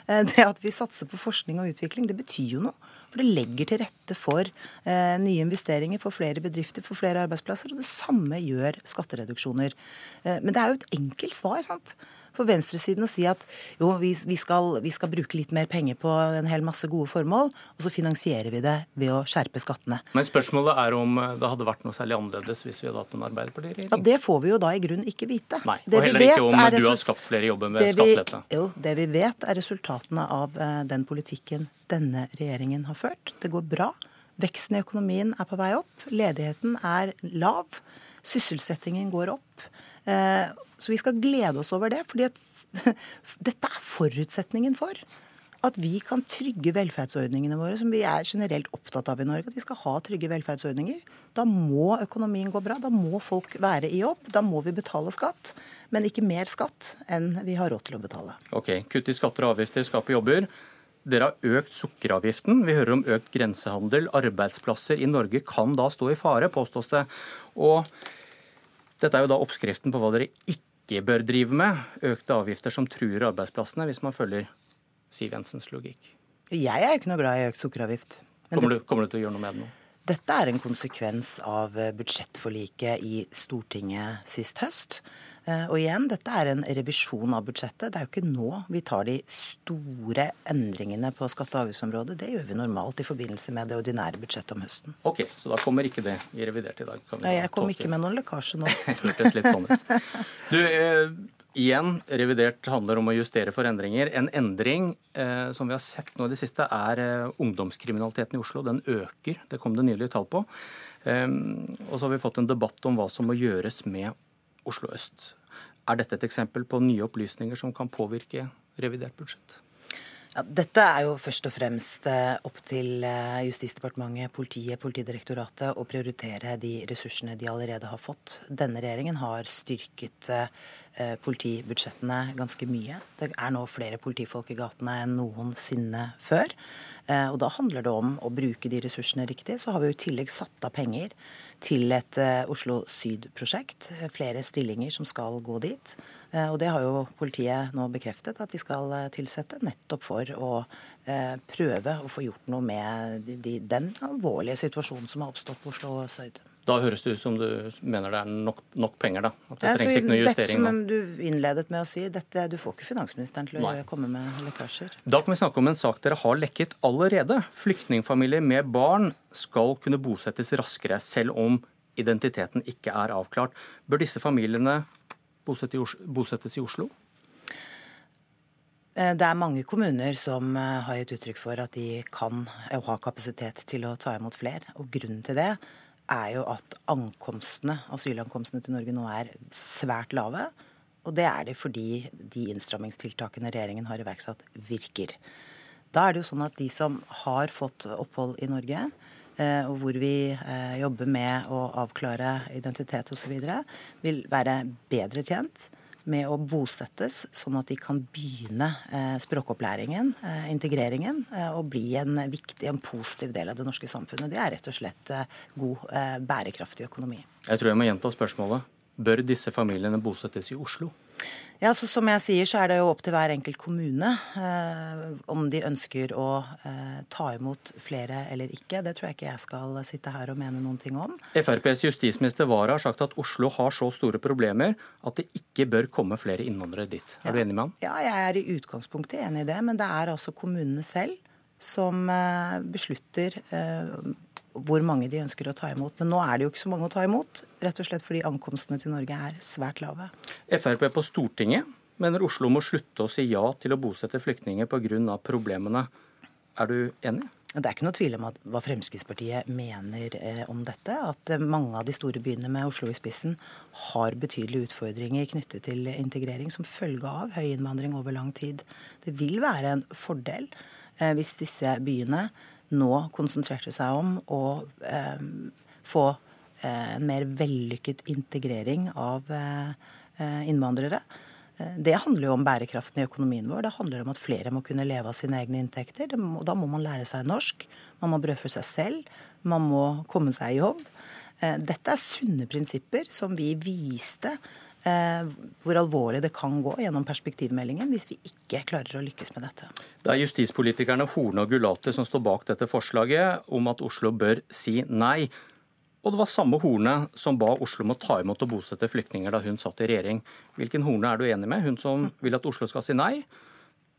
Eh, det at vi satser på forskning og utvikling, det betyr jo noe. For det legger til rette for eh, nye investeringer, for flere bedrifter, for flere arbeidsplasser. Og det samme gjør skattereduksjoner. Eh, men det er jo et enkelt svar. sant? For venstresiden å si at jo, vi, vi, skal, vi, skal, bruke litt mer penger på en hel masse gode formål, og så finansierer vi det ved å skjerpe skattene. Men spørsmålet er om eh, det hadde vært noe særlig annerledes hvis vi hadde hatt en Arbeiderparti-regjering? Ja, Det får vi jo da i grunn ikke vite. Nei, Og heller ikke om du har skapt flere jobber med skattelette. Jo, det vi vet er resultatene av den politikken denne regjeringen har ført. Det går bra. Veksten i økonomien er på vei opp. Ledigheten er lav. Sysselsettingen går opp. Eh, så vi skal glede oss over det. fordi dette er forutsetningen for at vi kan trygge velferdsordningene våre, som vi er generelt opptatt av i Norge. At vi skal ha trygge velferdsordninger. Da må økonomien gå bra. Da må folk være i jobb. Da må vi betale skatt. Men ikke mer skatt enn vi har råd til å betale. Ok, Kutt i skatter og avgifter skaper jobber. Dere har økt sukkeravgiften. Vi hører om økt grensehandel. Arbeidsplasser i Norge kan da stå i fare, påstås det. Og dette er jo da oppskriften på hva dere ikke bør drive med. Økte avgifter som truer arbeidsplassene, hvis man følger Siv Jensens logikk. Jeg er jo ikke noe glad i økt sukkeravgift. Kommer du, kommer du til å gjøre noe med det nå? Dette er en konsekvens av budsjettforliket i Stortinget sist høst. Eh, og igjen, dette er en revisjon av budsjettet. Det er jo ikke nå vi tar de store endringene på skatte- og avgiftsområdet. Det gjør vi normalt i forbindelse med det ordinære budsjettet om høsten. Ok, Så da kommer ikke det i revidert i dag? Nei, jeg kom ikke med noen lekkasje nå. Hørtes litt sånn ut. Du, eh, Igjen, revidert handler om å justere for endringer. En endring eh, som vi har sett nå i det siste, er eh, ungdomskriminaliteten i Oslo. Den øker. Det kom det nylig tall på. Eh, og så har vi fått en debatt om hva som må gjøres med Oslo øst. Er dette et eksempel på nye opplysninger som kan påvirke revidert budsjett? Ja, dette er jo først og fremst eh, opp til eh, Justisdepartementet, politiet, Politidirektoratet å prioritere de ressursene de allerede har fått. Denne regjeringen har styrket eh, politibudsjettene ganske mye. Det er nå flere politifolk i gatene enn noensinne før. Og da handler det om å bruke de ressursene riktig. Så har vi jo i tillegg satt av penger til et Oslo Syd-prosjekt. Flere stillinger som skal gå dit. Eh, og det har jo politiet nå bekreftet at de skal eh, tilsette, nettopp for å eh, prøve å få gjort noe med den alvorlige situasjonen som har oppstått på Oslo Syd. Da høres det ut som du mener det er nok, nok penger, da? At det trengs ikke noe justering? Dette som du innledet med å si, dette, du får ikke finansministeren til å Nei. komme med lekkasjer. Da kan vi snakke om en sak dere har lekket allerede. Flyktningfamilier med barn skal kunne bosettes raskere, selv om identiteten ikke er avklart. Bør disse familiene bosettes i Oslo? Eh, det er mange kommuner som eh, har gitt uttrykk for at de kan og har kapasitet til å ta imot flere. Og grunnen til det er jo at ankomstene, asylankomstene til Norge nå er svært lave. Og det er det fordi de innstrammingstiltakene regjeringen har iverksatt, virker. Da er det jo sånn at de som har fått opphold i Norge, Eh, og hvor vi eh, jobber med å avklare identitet osv., vil være bedre tjent med å bosettes, sånn at de kan begynne eh, språkopplæringen, integreringen, og bli en viktig, en positiv del av det norske samfunnet. Det er rett og slett god, bærekraftig økonomi. Jeg tror jeg må gjenta spørsmålet. Bør disse familiene bosettes i Oslo? Ja, så Som jeg sier, så er det jo opp til hver enkelt kommune eh, om de ønsker å eh, ta imot flere eller ikke. Det tror jeg ikke jeg skal sitte her og mene noen ting om. FrPs justisminister Wara har sagt at Oslo har så store problemer at det ikke bør komme flere innvandrere dit. Er ja. du enig med han? Ja, jeg er i utgangspunktet enig i det. Men det er altså kommunene selv som eh, beslutter eh, hvor mange de ønsker å ta imot. Men nå er det jo ikke så mange å ta imot, rett og slett fordi ankomstene til Norge er svært lave. Frp på Stortinget mener Oslo må slutte å si ja til å bosette flyktninger pga. problemene. Er du enig? Det er ikke noe tvil om at, hva Fremskrittspartiet mener eh, om dette. At eh, mange av de store byene med Oslo i spissen har betydelige utfordringer knyttet til integrering som følge av høy innvandring over lang tid. Det vil være en fordel eh, hvis disse byene nå konsentrerte seg om å eh, få eh, en mer vellykket integrering av eh, innvandrere. Eh, det handler jo om bærekraften i økonomien vår. Det handler om at flere må kunne leve av sine egne inntekter. Må, da må man lære seg norsk. Man må brødfø seg selv. Man må komme seg i jobb. Dette er sunne prinsipper som vi viste hvor alvorlig det kan gå gjennom perspektivmeldingen hvis vi ikke klarer å lykkes med dette. Det er justispolitikerne Horne og Gulati som står bak dette forslaget om at Oslo bør si nei. Og det var samme Horne som ba Oslo om å ta imot og bosette flyktninger da hun satt i regjering. Hvilken Horne er du enig med? Hun som vil at Oslo skal si nei,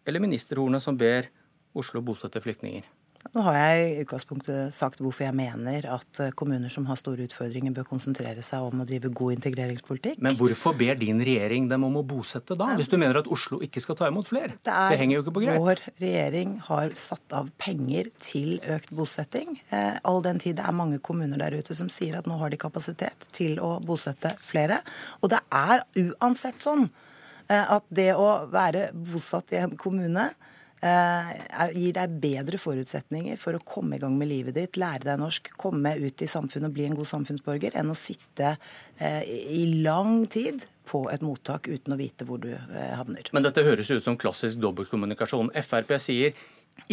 eller minister Horne som ber Oslo bosette flyktninger? Nå har jeg i utgangspunktet sagt hvorfor jeg mener at eh, kommuner som har store utfordringer, bør konsentrere seg om å drive god integreringspolitikk. Men hvorfor ber din regjering dem om å bosette da, hvis du mener at Oslo ikke skal ta imot flere? Det, det henger jo ikke på greip. Vår regjering har satt av penger til økt bosetting. Eh, all den tid det er mange kommuner der ute som sier at nå har de kapasitet til å bosette flere. Og det er uansett sånn eh, at det å være bosatt i en kommune gir deg bedre forutsetninger for å komme i gang med livet ditt, lære deg norsk, komme ut i samfunnet og bli en god samfunnsborger, enn å sitte eh, i lang tid på et mottak uten å vite hvor du eh, havner. Men dette høres ut som klassisk dobbeltkommunikasjon. Frp sier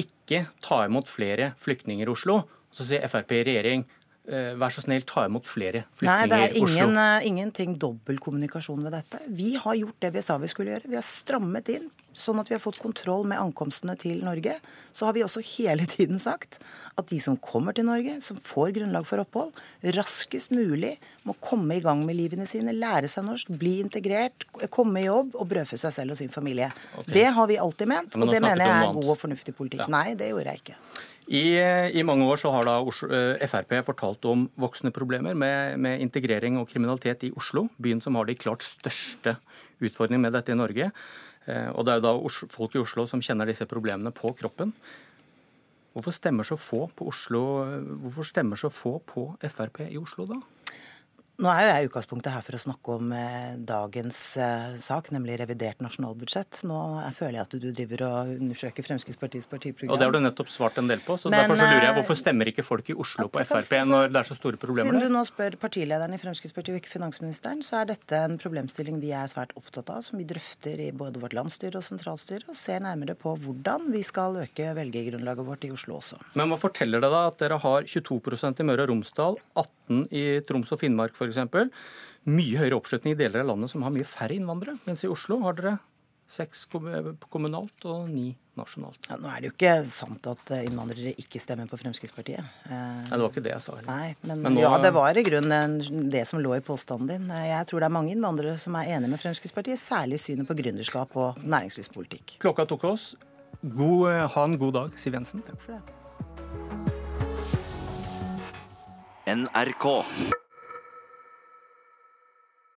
ikke ta imot flere flyktninger i Oslo. Så sier Frp i regjering Eh, vær så snill, ta imot flere flyktninger Nei, det er ingen, Oslo. uh, ingenting dobbeltkommunikasjon ved dette. Vi har gjort det vi sa vi skulle gjøre. Vi har strammet inn, sånn at vi har fått kontroll med ankomstene til Norge. Så har vi også hele tiden sagt at de som kommer til Norge, som får grunnlag for opphold, raskest mulig må komme i gang med livene sine, lære seg norsk, bli integrert, komme i jobb og brødfø seg selv og sin familie. Okay. Det har vi alltid ment, Ja, men og det mener jeg er god og fornuftig politikk. Ja. Nei, det gjorde jeg ikke. I, I mange år så har da eh, Frp fortalt om voksende problemer med, med integrering og kriminalitet i Oslo, byen som har de klart største utfordringene med dette i Norge. Eh, Og det er jo da folk i Oslo som kjenner disse problemene på kroppen. Hvorfor stemmer så få på Oslo, hvorfor stemmer så få på Frp i Oslo da? Nå er jo jeg i utgangspunktet her for å snakke om eh, dagens eh, sak, nemlig revidert nasjonalbudsjett. Nå er, føler jeg at du driver og undersøker Fremskrittspartiets partiprogram. Og det har du nettopp svart en del på, så Men, derfor så lurer jeg eh, hvorfor stemmer ikke folk i Oslo på Frp når det er så store problemer Siden der? du nå spør partilederen i Fremskrittspartiet og ikke finansministeren, så er dette en problemstilling vi er svært opptatt av, som vi drøfter i både vårt landsstyre og sentralstyre, og ser nærmere på hvordan vi skal øke velgergrunnlaget vårt i Oslo også. Men hva forteller det da at dere har 22 i Møre og Romsdal, 18 i Troms og Finnmark f.eks.? Mye høyere oppslutning i deler av landet som har mye færre innvandrere. Mens i Oslo har dere seks kommunalt og ni nasjonalt. Ja, nå er det jo ikke sant at eh, innvandrere ikke stemmer på Fremskrittspartiet. Eh, Nei, det var ikke det jeg sa heller. Nei, men, Men nå- ja, det var i grunnen det som lå i påstanden din. Eh, Jeg tror det er mange innvandrere som er enige med Fremskrittspartiet, særlig i synet på gründerskap og næringslivspolitikk. Klokka tok oss. God, eh, ha en god dag, Siv Jensen. Takk for det. NRK.